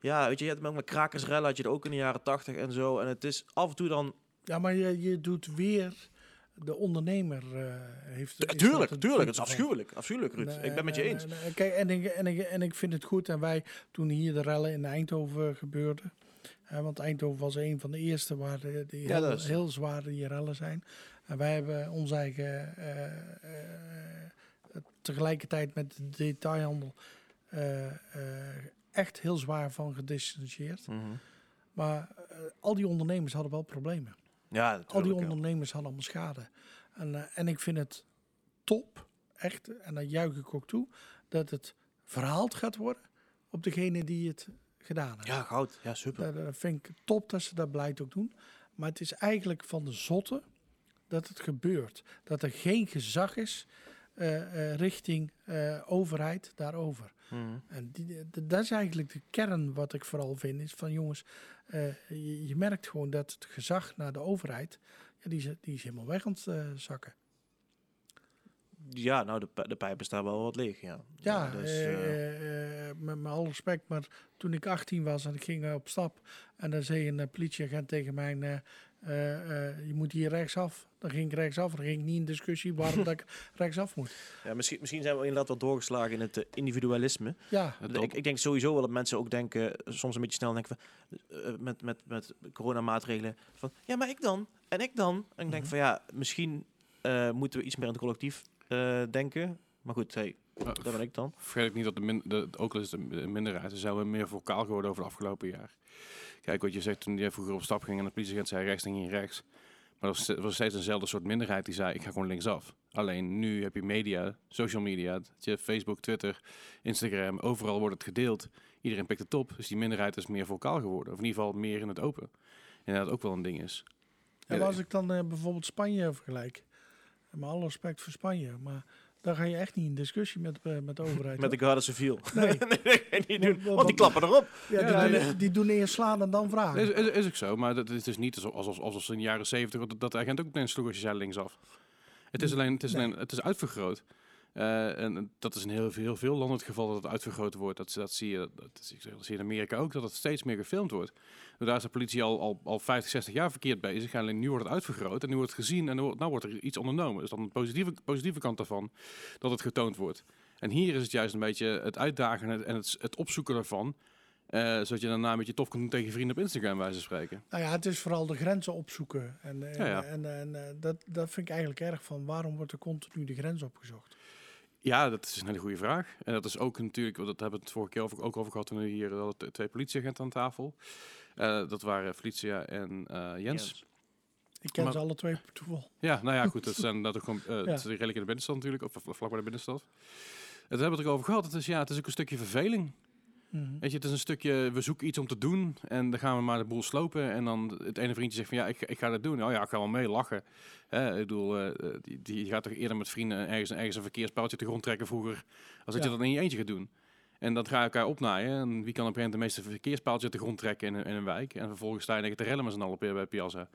Ja, weet je, je hebt met krakersrellen, had je het ook in de jaren tachtig en zo. En het is af en toe dan Ja, maar je, je doet weer... De ondernemer eh, heeft... Ja, tuurlijk, dat tuurlijk. Het is afschuwelijk. Afschuwelijk, Ruud. Nee, ik ben het met je eens. nee. Kijk, en ik, en, ik, en ik vind het goed. En wij, toen hier de rellen in Eindhoven gebeurden... hè, want Eindhoven was een van de eerste waar de, die Ja, heel, dat is- heel zwaar die rellen zijn. En wij hebben ons eigen... eh, eh, tegelijkertijd met de detailhandel... eh, eh, echt heel zwaar van gedistanceerd. Mhm. Maar eh, al die ondernemers hadden wel problemen. Ja, Al die ja. ondernemers hadden allemaal schade. En, en ik vind het top, echt, en dat juich ik ook toe, dat het verhaald gaat worden op degene die het gedaan hebben. Ja, goud. Ja, super. Dat, dat vind ik top dat ze dat beleid ook doen. Maar het is eigenlijk van de zotte dat het gebeurt. Dat er geen gezag is richting overheid daarover. Mhm. En die, dat is eigenlijk de kern wat ik vooral vind. Is van jongens, eh, je, je merkt gewoon dat het gezag naar de overheid, ja, die, is, die is helemaal weg aan het eh, zakken. Ja, nou, de, de pijpen staan wel wat leeg, ja. Ja, dus, eh, met, met alle respect, maar toen ik 18 was en ik ging op stap en dan zei een politieagent tegen mij, je moet hier rechtsaf. Dan ging ik rechtsaf, dan ging ik niet in discussie waarom dat ik rechtsaf moet. ja, misschien, misschien zijn we inderdaad wel doorgeslagen in het eh, individualisme. Ja, Het Ik, ik denk sowieso wel dat mensen ook denken, eh, soms een beetje snel denken van, eh, met, met, met coronamaatregelen, van ja, maar ik dan? En ik dan? En ik denk Mhm. van ja, misschien eh, moeten we iets meer aan het collectief eh, denken. Maar goed, hey, Uh, dat ben ik dan. Vergeet ik niet dat de, min, de ook al is het een minderheid, ze zouden meer vocaal geworden over de afgelopen jaar. Kijk wat je zegt toen je vroeger op stap ging en de politieagent zei rechts, dan ging rechts. Maar er was, steeds eenzelfde soort minderheid die zei ik ga gewoon linksaf. Alleen nu heb je media, social media, dat Facebook, Twitter, Instagram, overal wordt het gedeeld. Iedereen pikt het op, dus die minderheid is meer vocaal geworden. Of in ieder geval meer in het open. En dat ook wel een ding is. en als ik dan eh, bijvoorbeeld Spanje vergelijk, met alle respect voor Spanje, maar dan ga je echt niet in discussie met, eh, met de overheid. Met de Garde Civil. Nee. nee, Want- doen, want- want die klappen erop. Ja, Ja, die, doen, die doen eerst slaan en dan vragen. Is, is, is ook zo, maar dat, het is niet alsof, alsof, alsof ze in de jaren zeventig dat, dat de agent ook meteen sloeg als je zei linksaf. Het is alleen, het is Nee. alleen, het is uitvergroot. Eh, en dat is in heel, heel veel landen het geval dat het uitvergroot wordt. Dat, dat, zie, je, dat, zie je in Amerika ook, dat het steeds meer gefilmd wordt. Dus daar is de politie al, al, al 50, 60 jaar verkeerd bezig. Alleen nu wordt het uitvergroot en nu wordt het gezien en nu wordt, nou wordt er iets ondernomen. Dus dan een positieve, positieve kant daarvan, dat het getoond wordt. En hier is het juist een beetje het uitdagen en het, het opzoeken daarvan. Uh, zodat je daarna met je tof kunt doen tegen vrienden op Instagram, wijze van spreken. Nou ja, het is vooral de grenzen opzoeken. En, en, ja, ja. en, en dat, dat vind ik eigenlijk erg van waarom wordt er continu de grens opgezocht? Ja, dat is een hele goede vraag. En dat is ook natuurlijk, dat hebben we het vorige keer over, ook over gehad toen we hier hadden twee politieagenten aan tafel. Uh, dat waren Felicia en uh, Jens. Jens. Ik ken maar, ze alle twee per toeval. Ja, nou ja, goed. Dat zijn dat ook gewoon, uh, ja. redelijk in de binnenstad natuurlijk, of vlak bij de binnenstad. Het hebben we het erover gehad. Het is, ja, het is ook een stukje verveling. Mm Weet je, het is een stukje, we zoeken iets om te doen en dan gaan we maar de boel slopen. En dan het ene vriendje zegt van ja, ik, ik ga dat doen. Oh ja, ik ga wel mee lachen. Hè, ik bedoel, uh, die, die gaat toch eerder met vrienden ergens, ergens een verkeerspaaltje te grond trekken vroeger, als dat je dat in je eentje gaat doen. En dat ga je elkaar opnaaien. En wie kan op een gegeven moment de meeste verkeerspaaltjes te grond trekken in, in een wijk. En vervolgens sta je tegen te rellen met z'n allen bij Piazza.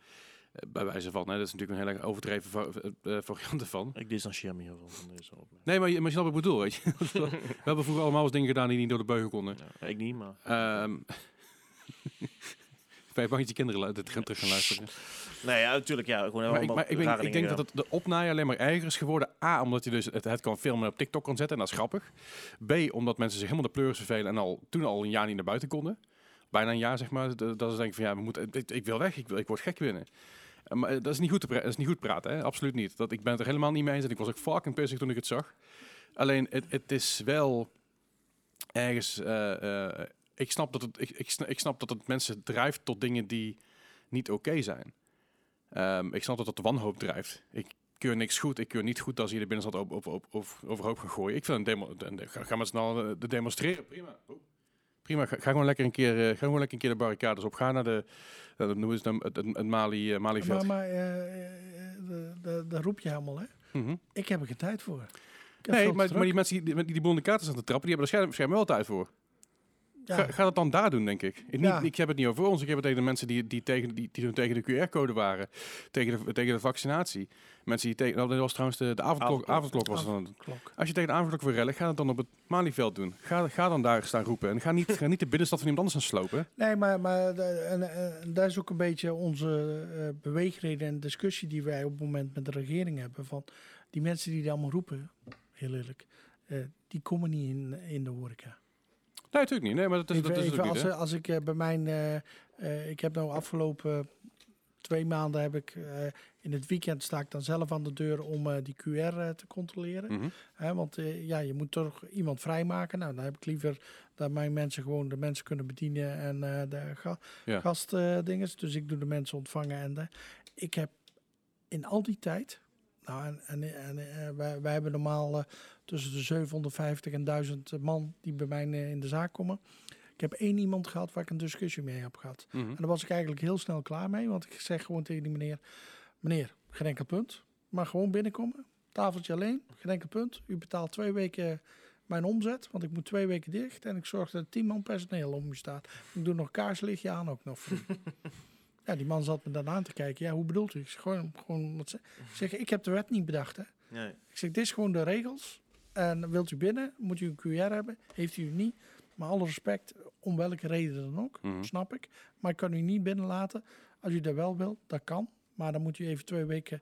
Eh, bij wijze van, hè, dat is natuurlijk een hele overdreven uh, variant ervan. Ik distancieer me hiervan van deze opmerking. Nee, maar je, maar je snapt wat ik bedoel, weet je. we hebben vroeger allemaal eens dingen gedaan die niet door de beugel konden. Ja, ik niet, maar... Um, ben je bang dat je kinderen dit gaan terug gaan luisteren? Nee, ja, natuurlijk. Ja, gewoon maar ik, maar ik, ben, ik denk dat het de opnaaien alleen maar erger is geworden. A, omdat je dus het, het kan filmen op TikTok kan zetten en dat is grappig. B, omdat mensen zich helemaal de pleurs vervelen en al, toen al een jaar niet naar buiten konden. Bijna een jaar, zeg maar. Dat is denk ik van, ja, we moeten, ik, ik wil weg, ik, wil, ik word gek winnen. Eh, maar dat is niet goed, te dat is niet goed praten, hè? absoluut niet. Dat, ik ben het er helemaal niet mee eens en ik was ook fucking pissig toen ik het zag. Alleen, het, het is wel ergens... Uh, ik, snap dat het, ik, ik, snap dat het mensen drijft tot dingen die niet oké zijn. Um, ik snap dat de wanhoop drijft. Ik keur niks goed, ik keur niet goed als je de binnenstad op, op, op, op, overhoop gaan gooien. Ik vind een demo... Ga, ga snel de demonstreren, prima. Prima, ga, ga, gewoon lekker een keer, uh, ga gewoon lekker een keer de barricades op. Ga naar de noemen ze het, het, het Mali, uh, Mali Maar, maar uh, daar roep je helemaal, hè? Mm -hmm. Ik heb er geen tijd voor. Nee, maar, maar, die mensen die die, die kaarten aan te trappen, die hebben er schijnbaar wel tijd voor. Ja. Ga, ga, het dan daar doen, denk ik. Ik, niet, ik heb het niet over ons. Ik heb het tegen de mensen die, die, tegen, die, die toen tegen de QR-code waren. Tegen de, tegen de vaccinatie. Mensen die tegen... Nou, dat was trouwens de, de avondklok, avondklok. was dan. Als je tegen de avondklok wil rellen, ga het dan op het Malieveld doen. Ga, ga dan daar staan roepen. En ga niet, ga niet de binnenstad van iemand anders gaan slopen. Nee, maar, maar en, en, daar is ook een beetje onze uh, beweegreden en discussie die wij op het moment met de regering hebben. Van die mensen die dat allemaal roepen, heel eerlijk, uh, die komen niet in, in de horeca. Nee, natuurlijk niet. Nee, maar dat is, even, dat is even, als, niet, als ik uh, bij mijn... Uh, ik heb nou afgelopen twee maanden heb ik... in het weekend sta ik dan zelf aan de deur om die QR te controleren. Mm -hmm. want ja, je moet toch iemand vrijmaken. Nou, dan heb ik liever dat mijn mensen gewoon de mensen kunnen bedienen en de ga ja. gastdingen. dus ik doe de mensen ontvangen. En de, ik heb in al die tijd... Nou, en, en, en wij, wij hebben normaal tussen de 750 en 1000 man die bij mij eh, in de zaak komen. Ik heb één iemand gehad waar ik een discussie mee heb gehad. Mm -hmm. En daar was ik eigenlijk heel snel klaar mee. Want ik zeg gewoon tegen die meneer... Meneer, geen enkel punt. Maar gewoon binnenkomen. Tafeltje alleen, geen enkel punt. U betaalt twee weken mijn omzet. Want ik moet twee weken dicht. En ik zorg dat tien man personeel om u staat. Ik doe nog kaarslichtje aan ook nog Ja, die man zat me dan aan te kijken. Ja, hoe bedoelt u? Ik zeg, gewoon, gewoon wat zeg. Ik zeg, ik heb de wet niet bedacht, hè. Nee. Ik zeg, dit is gewoon de regels. En wilt u binnen, moet u een QR hebben. Heeft u niet, maar alle respect, om welke reden dan ook, mm -hmm. snap ik. Maar ik kan u niet binnenlaten. Als u dat wel wilt, dat kan. Maar dan moet u even twee weken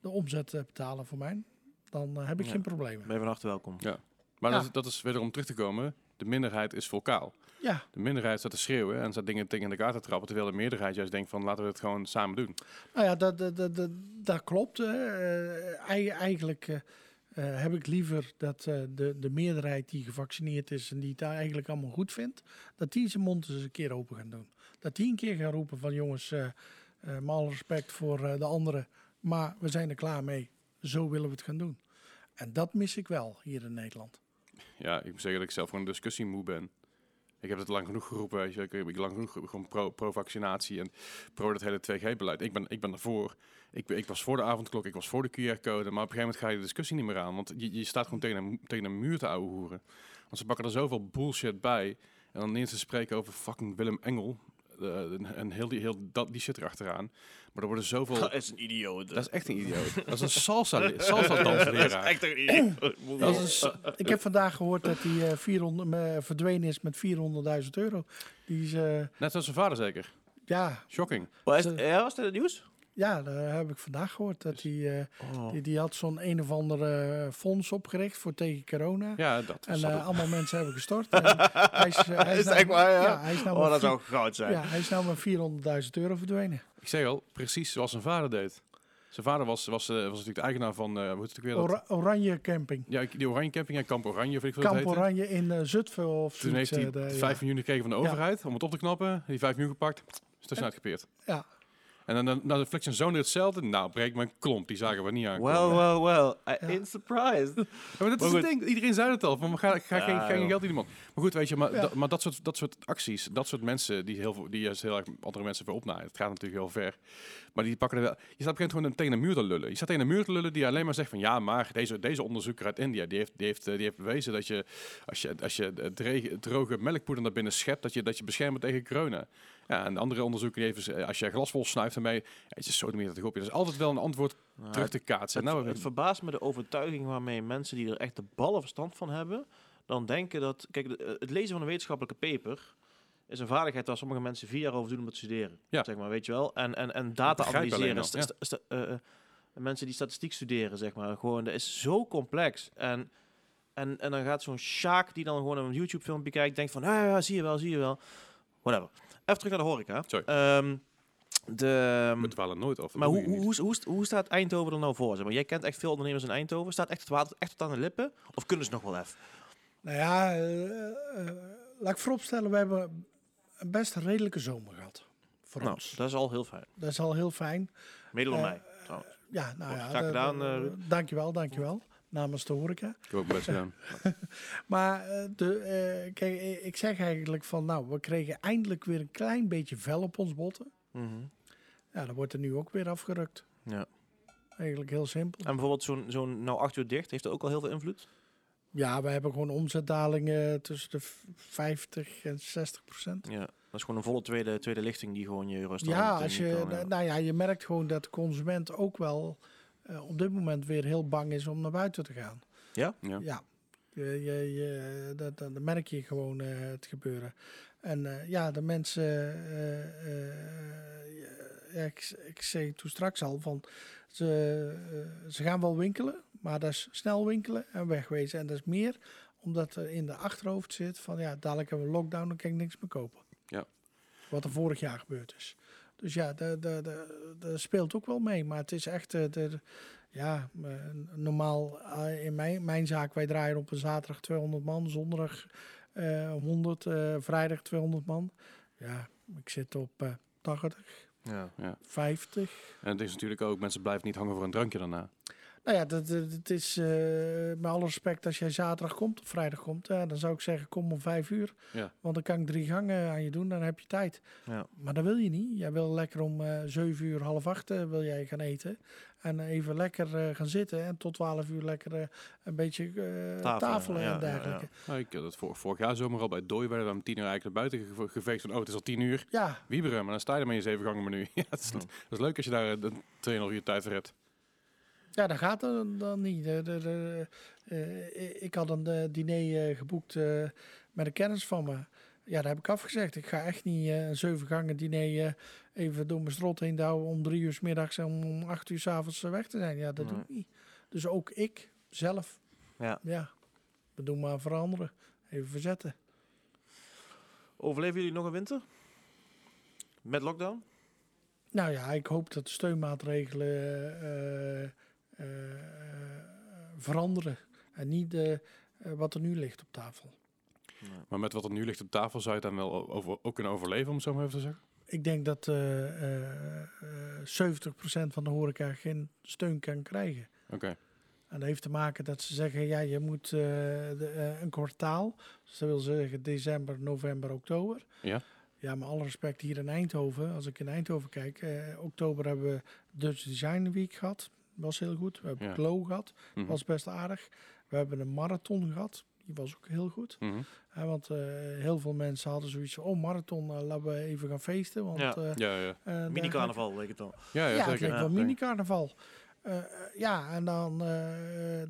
de omzet uh, betalen voor mij. Dan uh, heb ik ja. geen problemen. Ben je van harte welkom. Ja. Maar ja. Dat, is, dat is weer om terug te komen. De minderheid is vocaal. Ja. De minderheid staat te schreeuwen en staat dingen tegen elkaar te trappen, terwijl de meerderheid juist denkt van laten we het gewoon samen doen. Nou ja, dat, dat, dat, dat klopt. Uh, eigenlijk uh, uh, heb ik liever dat uh, de, de meerderheid die gevaccineerd is en die het eigenlijk allemaal goed vindt, dat die zijn mond eens een keer open gaan doen. Dat die een keer gaan roepen van jongens, uh, met alle respect voor de anderen, maar we zijn er klaar mee. Zo willen we het gaan doen. En dat mis ik wel hier in Nederland. Ja, ik moet zeggen dat ik zelf gewoon een discussie moe ben. Ik heb het lang genoeg geroepen, weet je. Ik heb lang genoeg gewoon pro, pro-vaccinatie en pro dat hele 2G-beleid. Ik ben, ik ben ervoor. Ik, ik was voor de avondklok, ik was voor de QR-code. Maar op een gegeven moment ga je de discussie niet meer aan. Want je, je staat gewoon tegen een, tegen een muur te ouwehoeren. Want ze pakken er zoveel bullshit bij. En dan ineens te spreken over fucking Willem Engel. Eh, een, een heel, die, heel dat, die shit erachteraan. Maar er worden zoveel... Dat is een idioot. Dat is echt een idioot. Dat is een salsa, salsa dansleraar. echt een idioot. Dat is een Ik heb vandaag gehoord dat hij eh, 400, eh, verdwenen is met 400.000 euro. Die is, eh, Net zoals zijn vader zeker. ja, Shocking. Wat is, ja, was dat het nieuws? Ja, daar heb ik vandaag gehoord. Dat hij, eh, Oh. die, die had zo'n een of andere fonds opgericht voor tegen corona. Ja, dat En eh, het- allemaal mensen hebben gestort. En hij is, eh, hij Is dat nou- echt waar, ja? hij is nou Oh, met dat vier- zou goud zijn. ja, hij is nou met 400.000 euro verdwenen. Ik zeg al, precies zoals zijn vader deed. Zijn vader was, was, eh, was natuurlijk de eigenaar van, eh hoe heet het weer? Dat, Ora- Oranje Camping. ja, die Oranje Camping en Kamp Oranje, vind ik het Kamp heette. Oranje in eh, Zutphen of Toen zoiets, heeft hij eh, de- ja. 5 miljoen gekregen van de Ja. overheid om het op te knappen. Die 5 miljoen gepakt, is tussenuit gepeerd. Ja, En dan, dan, dan de Flex zijn zoon hetzelfde. Nou, breek mijn klomp. Die zagen we niet aankomen. Well, well, well. I Ja. ain't surprised. Ja, maar dat Maar is het ding. Iedereen zei het al. Van, ga, ga, Ja, geen, ga geen joh. geld in iemand. Maar goed, weet je, maar, maar dat, soort, dat soort acties, dat soort mensen die, heel, veel- die juist heel erg andere mensen weer opnaaien. Het gaat natuurlijk heel ver. Maar die pakken er wel. Je staat op een gewoon tegen een muur te lullen. Je staat tegen een muur te lullen die alleen maar zegt van ja, maar deze, deze onderzoeker uit India die heeft, die heeft, die heeft bewezen dat je als je, als je droge melkpoeder naar binnen schept, dat je, dat je beschermt tegen corona. Ja, en de andere onderzoeker die heeft, eh, als je glas vol snuift ermee, het is zo meer dat op je. Er is altijd wel een antwoord Nou, terug te kaatsen. Het, nou, het verbaast me de overtuiging waarmee mensen die er echt de ballen verstand van hebben, dan denken dat... Kijk, de- het lezen van een wetenschappelijke paper is een vaardigheid waar sommige mensen vier jaar over doen om te studeren. Ja. Zeg maar, weet je wel? En, en, en data analyseren. al, ja. eh, eh, mensen die statistiek studeren, zeg maar. Gewoon, dat is zo complex. En, en, en dan gaat zo'n Sjaak die dan gewoon een YouTube-filmpje kijkt, denkt van, ah, ja, zie je wel, zie je wel. Whatever. Even terug naar de horeca. Sorry. Ehm, de, we dwalen nooit af. maar hoe, hoe, hoe, hoe, hoe staat Eindhoven er nou voor? Zeg maar, jij kent echt veel ondernemers in Eindhoven. Staat echt het water echt tot aan de lippen? Of kunnen ze nog wel even? nou ja, eh, eh, laat ik vooropstellen, we hebben een best redelijke zomer gehad. Voor Nou, ons. dat is al heel fijn. Dat is al heel fijn. Door Eh, mij, trouwens. Ja, nou ja. graag gedaan, Ruud. dankjewel, dankjewel. Namens de horeca. Ik heb ook best gedaan. Maar eh, de, eh, kijk, eh, ik zeg eigenlijk van, nou, we kregen eindelijk weer een klein beetje vel op ons botten. Mhm. Ja, dat wordt er nu ook weer afgerukt. Ja. Eigenlijk heel simpel. En bijvoorbeeld zo'n zo'n nou acht uur dicht, heeft dat ook al heel veel invloed? Ja, we hebben gewoon omzetdalingen tussen de v- 50 en 60 procent. Ja. Dat is gewoon een volle tweede, tweede lichting die gewoon je restaurant Ja, als je, kan, ja. nou ja, je merkt gewoon dat de consument ook wel eh, op dit moment weer heel bang is om naar buiten te gaan. Ja. Ja, je, je, je, dat, dat, merk je gewoon eh, het gebeuren. En eh, ja, de mensen, eh, eh, ja, ik, ik zei toen straks al van, ze, eh, ze gaan wel winkelen, maar dat is snel winkelen en wegwezen. En dat is meer omdat er in de achterhoofd zit van, ja, dadelijk hebben we lockdown, dan kan ik niks meer kopen. Ja. Wat er vorig jaar gebeurd is. Dus ja, dat speelt ook wel mee. Maar het is echt, eh, de, ja, eh, normaal eh, in mijn, mijn zaak, wij draaien op een zaterdag 200 man, zondag eh 100, eh, vrijdag 200 man. Ja, ik zit op eh 80, Ja. 50. En het is natuurlijk ook, mensen blijven niet hangen voor een drankje daarna. Nou ja, dat, dat, dat is eh, met alle respect, als jij zaterdag komt of vrijdag komt, dan zou ik zeggen kom om vijf uur. Ja. Want dan kan ik drie gangen aan je doen, dan heb je tijd. Ja. Maar dat wil je niet. Jij wil lekker om eh zeven uur, half acht eh, wil jij gaan eten. En even lekker gaan zitten en tot twaalf uur lekker een beetje Tafelen, tafelen, ja, en dergelijke. Nou, ik had het vor- vorig jaar zomer al bij Dooi werden we om tien uur eigenlijk naar buiten geve- geveegd van, oh, het is al tien uur. Ja, Wieberen, maar dan sta je er met je zeven gangen menu. ja, dat is, dat leuk als je daar een 2,5 uur tijd voor hebt. Ja, dat gaat er dan niet. De, de, de, eh, ik had een eh, diner eh, geboekt eh, met een kennis van me. Ja, daar heb ik afgezegd. Ik ga echt niet eh, een zeven gangen diner eh, even door mijn strot heen douwen om drie uur 's middags en om acht uur 's avonds eh, weg te zijn. Ja, dat doe ik niet. Dus ook ik zelf. Ja. Ja, we doen maar veranderen. Even verzetten. Overleven jullie nog een winter? Met lockdown? Nou ja, ik hoop dat de steunmaatregelen eh, eh, eh, veranderen. En niet eh, eh, wat er nu ligt op tafel. Maar met wat er nu ligt op tafel zou je het dan wel over, ook kunnen overleven, om het zo maar even te zeggen? Ik denk dat eh eh, eh, 70% van de horeca geen steun kan krijgen. Oké. En dat heeft te maken dat ze zeggen, ja, je moet eh, de, eh, een kwartaal. Dus dat wil zeggen december, november, oktober. Ja. Ja, maar alle respect hier in Eindhoven. Als ik in Eindhoven kijk, eh, oktober hebben we Dutch Design Week gehad. Was heel goed. We hebben Ja. Glow gehad. Mhm. Was best aardig. We hebben een marathon gehad. Die was ook heel goed. Mhm. Hè, want eh, heel veel mensen hadden zoiets van, oh marathon, eh, laten we even gaan feesten. Want, Ja. eh, Ja, ja. Mini-carnaval, weet ik het al. Ja, ja, Ja, het leek wel Ja. mini-carnaval. Ja, en dan eh,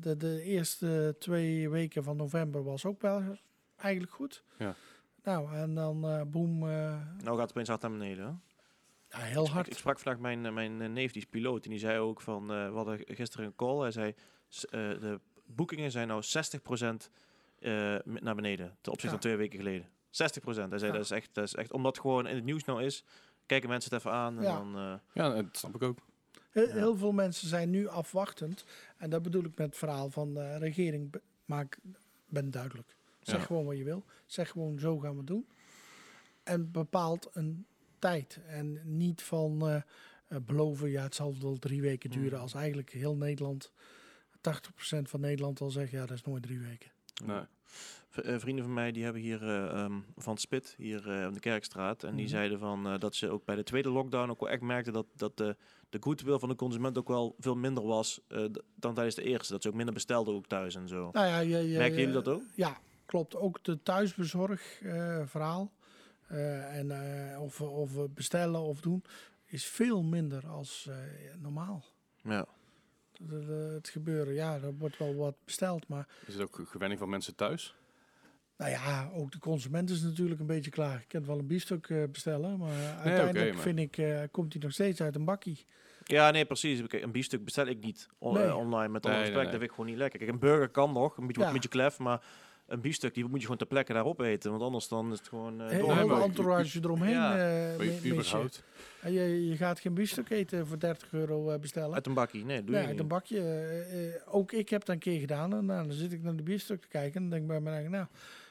de, de eerste twee weken van november was ook wel eigenlijk goed. Ja. Nou, en dan eh boem, eh, Nou gaat het opeens hard naar beneden. Hè? Ja, heel Ik, ik hard. sprak vandaag mijn, eh, mijn eh, neef, die is piloot. En die zei ook van, eh, we hadden gisteren een call. Hij zei, eh, de boekingen zijn nou 60% eh, m- naar beneden. Ten opzichte Ja. van twee weken geleden. 60%. Hij zei, Ja. dat, is echt, dat is echt, omdat het gewoon in het nieuws nou is, kijken mensen het even aan. En Ja. dan, eh, Ja, dat snap ik ook. Heel, Ja. heel veel mensen zijn nu afwachtend. En dat bedoel ik met het verhaal van de regering. be- Maak, ben duidelijk. Zeg Ja. gewoon wat je wil. Zeg gewoon, zo gaan we doen. En bepaalt een tijd. En niet van eh, eh, beloven, ja, het zal wel drie weken duren. Mm. Als eigenlijk heel Nederland, 80% van Nederland al zegt, ja, dat is nooit drie weken. Nee. Eh, vrienden van mij die hebben hier ehm, van Spit, hier op de Kerkstraat. En die Mhm. zeiden van dat ze ook bij de tweede lockdown ook wel echt merkten dat, dat de, de goodwill van de consument ook wel veel minder was dan tijdens de eerste. Dat ze ook minder bestelden ook thuis en zo. Nou ja, Merken jullie dat ook? Ja, klopt. Ook de thuisbezorg verhaal. Eh, en, eh, of, of we bestellen of doen, is veel minder als eh, normaal. Ja. De- het gebeuren, ja, er wordt wel wat besteld. Maar Is het ook gewenning van mensen thuis? nou ja, ook de consument is natuurlijk een beetje klaar. Ik kan wel een biefstuk eh, bestellen, maar uiteindelijk maar- vind ik, eh, komt hij nog steeds uit een bakkie. ja, nee, precies. Kijk, een biefstuk bestel ik niet on- Nee. online met alle Nee, nee, respect. nee. Dat vind ik gewoon niet lekker. Kijk, een burger kan nog, een beetje, Ja. een beetje klef, maar een biefstuk die moet je gewoon ter plekke daarop eten. Want anders dan is het gewoon eh, Heel, door. Maar- entourage eromheen. Ja. eh, mi- je- je. gaat geen biefstuk eten voor 30 euro eh, bestellen. Uit een bakkie. Nee, doe Nee, je uit niet. een bakje. ook ik heb dat een keer gedaan. En dan zit ik naar de biefstuk te kijken. En dan denk ik bij mijn eigen, nou.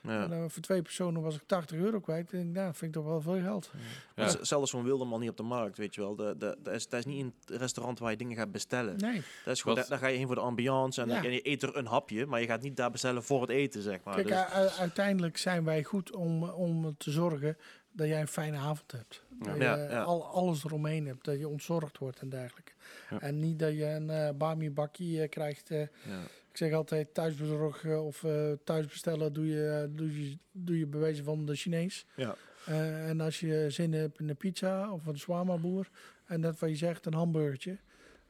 En, eh, voor twee personen was ik 80 euro kwijt. En ik denk, nou, dat vind ik toch wel veel geld. Ja. Zelfs zo'n wilde niet op de markt, weet je wel. De, de, dat, is, dat is niet een restaurant waar je dingen gaat bestellen. Nee. Dat is gewoon, Wat? daar, daar ga je heen voor de ambiance en, Ja. je eet er een hapje, maar je gaat niet daar bestellen voor het eten, zeg maar. Kijk, Dus- u- u- uiteindelijk zijn wij goed om, om te zorgen dat jij een fijne avond hebt. Dat Ja, je ja. Al, alles eromheen hebt. Dat je ontzorgd wordt en dergelijke. Ja. En niet dat je een eh bami bakkie eh, krijgt. eh, ja. Ik zeg altijd thuisbezorg eh, of eh thuis bestellen doe je, eh, doe je, doe je bewezen van de Chinees. Ja. Eh, en als je zin hebt in een pizza of een shawarma boer en dat wat je zegt, een hamburgertje.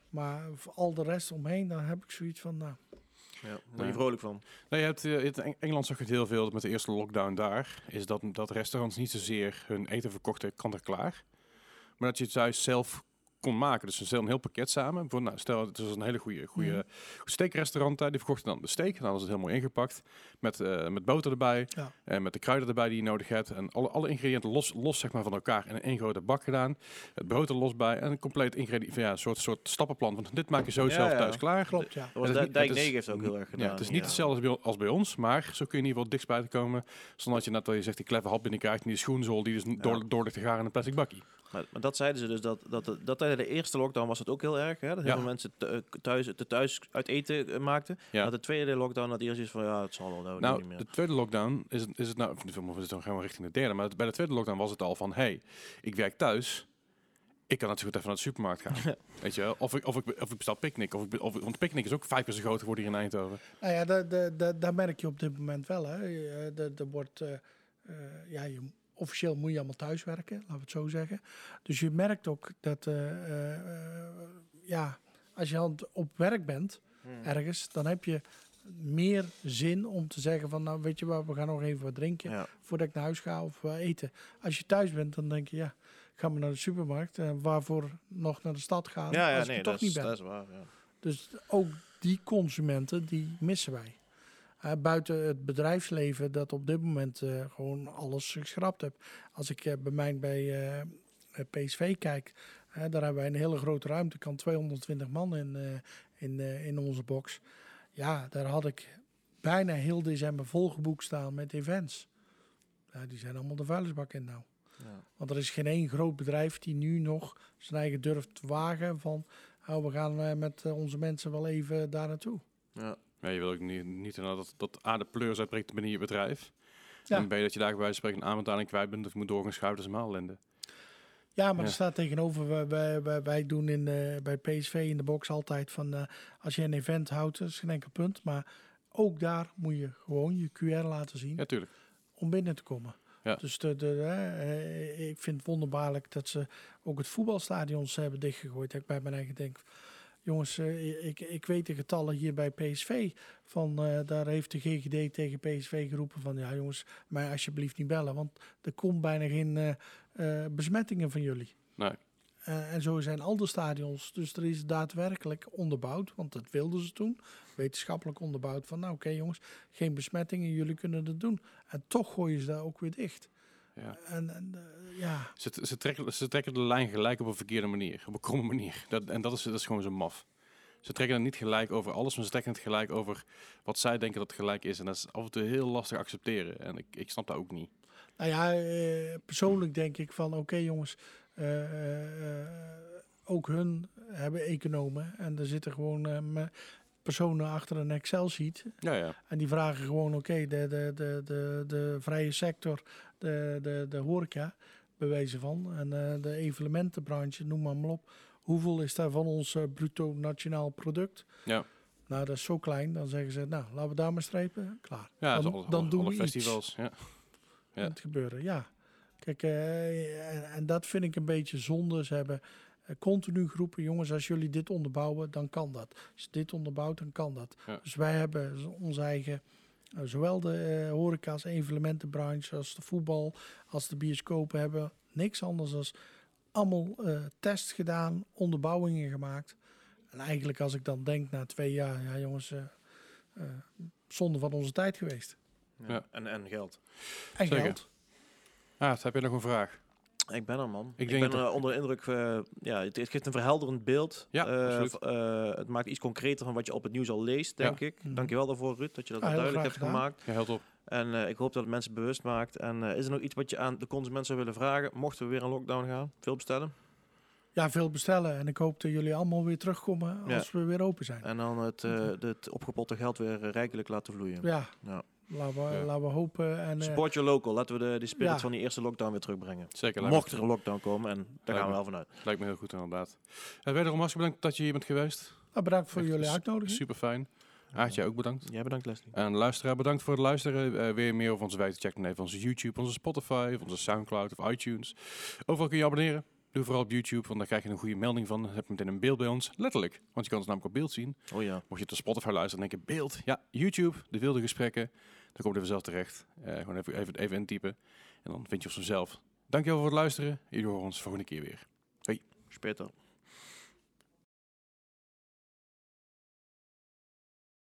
Maar voor al de rest omheen, dan heb ik zoiets van, nou, Ja, Ja. je vrolijk van. Nou, je hebt, eh, in Eng- Engeland zag je het heel veel met de eerste lockdown daar. Is dat, dat restaurants niet zozeer hun eten verkochten kant en klaar. Maar dat je het thuis zelf kon maken. Dus ze stelden een heel pakket samen. Bijvoorbeeld, nou, stel, het was een hele goede, goede steakrestaurant daar. Die verkochten dan de steak. Dan was het heel mooi ingepakt. Met, eh, met boter erbij. Ja. En met de kruiden erbij die je nodig hebt. En alle, alle ingrediënten los, los zeg maar, van elkaar in één grote bak gedaan. Het brood er los bij. En een compleet ingrediënt. Ja, een soort, soort stappenplan. Want dit maak je zo Ja, zelf ja. thuis klaar. klopt ja. Dat was Het is Dijk niet- het is- 9 heeft ook heel erg gedaan. Ja, het is niet hetzelfde als bij, als bij ons, maar zo kun je in ieder geval dichtstbij te komen. Zonder dat je net, dat je zegt, die kleffe hap binnenkrijgt en die schoenzool die dus door, door ligt te garen in een plastic bakkie. Maar, maar dat zeiden ze dus, dat, dat, dat, tijdens de eerste lockdown was het ook heel erg. Hè? Dat heel Ja. veel mensen thu- thuis, te thuis uit eten eh, maakten. Ja. Maar de tweede lockdown had eerst iets van, ja, het zal wel, dat niet Nou, meer. de tweede lockdown is het, is het nou, of het dan gewoon richting de derde, maar bij de tweede lockdown was het al van, hey, ik werk thuis, ik kan goed even naar de supermarkt gaan. Weet je wel? Of ik, of ik, of ik bestel picknick, of ik, of, want picknick is ook vijf keer zo groot geworden hier in Eindhoven. Nou ja, dat, dat, dat, dat merk je op dit moment wel. Hè. Eh, Er er wordt, eh, eh, ja, je, officieel moet je allemaal thuis werken, laten we het zo zeggen. Dus je merkt ook dat, eh, eh, ja, als je op werk bent, Hmm. ergens, dan heb je meer zin om te zeggen van, nou weet je wat, we gaan nog even wat drinken Ja. voordat ik naar huis ga of eh, eten. Als je thuis bent, dan denk je, ja, ga maar naar de supermarkt. en waarvoor nog naar de stad gaan ja, ja, als nee, dat toch is, niet ben. dat is waar. Ja. Dus ook die consumenten, die missen wij. Eh, buiten het bedrijfsleven dat op dit moment eh, gewoon alles geschrapt heeft. Als ik eh, bij mij bij PSV kijk, daar hebben wij een hele grote ruimte. kan 220 man in, in, in onze box. Ja, daar had ik bijna heel december volgeboekt staan met events. Ja, die zijn allemaal de vuilnisbak in nou. Ja. Want er is geen één groot bedrijf die nu nog zijn eigen durft te wagen van... Oh, we gaan met onze mensen wel even daar naartoe. Ja. Ja, je wil ook niet, niet dat, dat A de pleurs uitbreekt binnen je bedrijf. Ja. En B dat je daar bij wijze van spreken een aanbetaling kwijt bent of moet doorgeschuiven, dat is helemaal ellende. Ja, maar Ja. er staat tegenover, wij, wij, wij, doen in, eh, bij PSV in de box altijd van... eh, als je een event houdt, dat is geen enkel punt. Maar ook daar moet je gewoon je QR laten zien Ja, tuurlijk. om binnen te komen. Ja. Dus de, de, eh, ik vind het wonderbaarlijk dat ze ook het voetbalstadions hebben dichtgegooid. Dat ik bij mijn eigen denk, jongens, eh, ik, ik weet de getallen hier bij PSV. Van, eh, daar heeft de GGD tegen PSV geroepen van, ja jongens, mij alsjeblieft niet bellen. Want er komt bijna geen eh, besmettingen van jullie. Nee. En zo zijn al de stadions. Dus er is daadwerkelijk onderbouwd, want dat wilden ze toen. Wetenschappelijk onderbouwd van, nou oké jongens, geen besmettingen, jullie kunnen het doen. En toch gooien ze daar ook weer dicht. Ja. En, en eh, ja, Ze, ze, trekken, ze trekken de lijn gelijk op een verkeerde manier. Op een kromme manier. Dat, en dat is, dat is gewoon zo maf. Ze trekken het niet gelijk over alles, maar ze trekken het gelijk over wat zij denken dat gelijk is. En dat is af en toe heel lastig accepteren. En ik, ik snap dat ook niet. nou ja, eh, persoonlijk denk ik van, oké jongens, eh, ook hun hebben economen. En er zitten gewoon personen achter een Excel-sheet. Ja, ja. En die vragen gewoon, oké, de, de, de, de, de vrije sector, de, de, de horeca, bewezen van. En eh, de evenementenbranche, noem maar, maar op. Hoeveel is daar van ons eh, bruto nationaal product? Ja. Nou, dat is zo klein. Dan zeggen ze, nou, laten we daar maar strepen. Klaar. Ja, dan, alle, dan alle, doen alle we festivals. iets Ja. Ja. het gebeuren. Ja. Kijk, eh, en, en dat vind ik een beetje zonde. Ze hebben continu groepen, jongens, als jullie dit onderbouwen, dan kan dat. Als je dit onderbouwt, dan kan dat. Ja. Dus wij hebben onze eigen, eh, zowel de eh horeca als evenementenbranche, als de voetbal, als de bioscopen hebben niks anders dan allemaal eh tests gedaan, onderbouwingen gemaakt. En eigenlijk als ik dan denk na twee jaar, ja jongens, eh eh, zonde van onze tijd geweest. Ja. Ja. En, en geld. En Zeker. geld. Ah, heb je nog een vraag? Ik ben er, man. Ik Ik, denk ben eh, onder de indruk. eh, ja, het, het geeft een verhelderend beeld. Ja, Eh, eh, het maakt iets concreter van wat je op het nieuws al leest, denk ik. Mhm. Dankjewel daarvoor, Ruud, dat je dat Ah, duidelijk hebt gedaan. gemaakt. Ja, heel top. En eh, ik hoop dat het mensen bewust maakt. En eh, is er nog iets wat je aan de consument zou willen vragen? Mochten we weer een lockdown gaan? Veel bestellen? Ja, veel bestellen. En ik hoop dat jullie allemaal weer terugkomen Ja. als we weer open zijn. En dan het, eh, het opgepotte geld weer rijkelijk laten vloeien. Ja, Ja. Laten, we, Ja. laten we hopen. En, eh, Support your local. Laten we de, de spirit Ja. van die eerste lockdown weer terugbrengen. Zeker. Mocht er een lockdown komen, en daar gaan we me. wel vanuit. Lijkt me heel goed inderdaad. Uh, wederom hartstikke bedankt dat je hier bent geweest. nou, bedankt voor Echt jullie uitnodiging. Super fijn. Aartje ook bedankt. Jij bedankt, Leslie. En luisteraar, bedankt voor het luisteren. Eh, weer meer over onze wijze check dan even onze YouTube, onze Spotify, of onze Soundcloud of iTunes. Overal kun je abonneren. Doe vooral op YouTube, want dan krijg je een goede melding van. Dan heb je meteen een beeld bij ons. Letterlijk. Want je kan ons namelijk op beeld zien. Oh ja. Mocht je op Spotify luisteren, dan denk je beeld. Ja, YouTube, de wilde gesprekken. Dan kom je er vanzelf terecht. Eh, gewoon even, even, even intypen. En dan vind je ons vanzelf. Dankjewel voor het luisteren. Jullie horen ons volgende keer weer. Speter.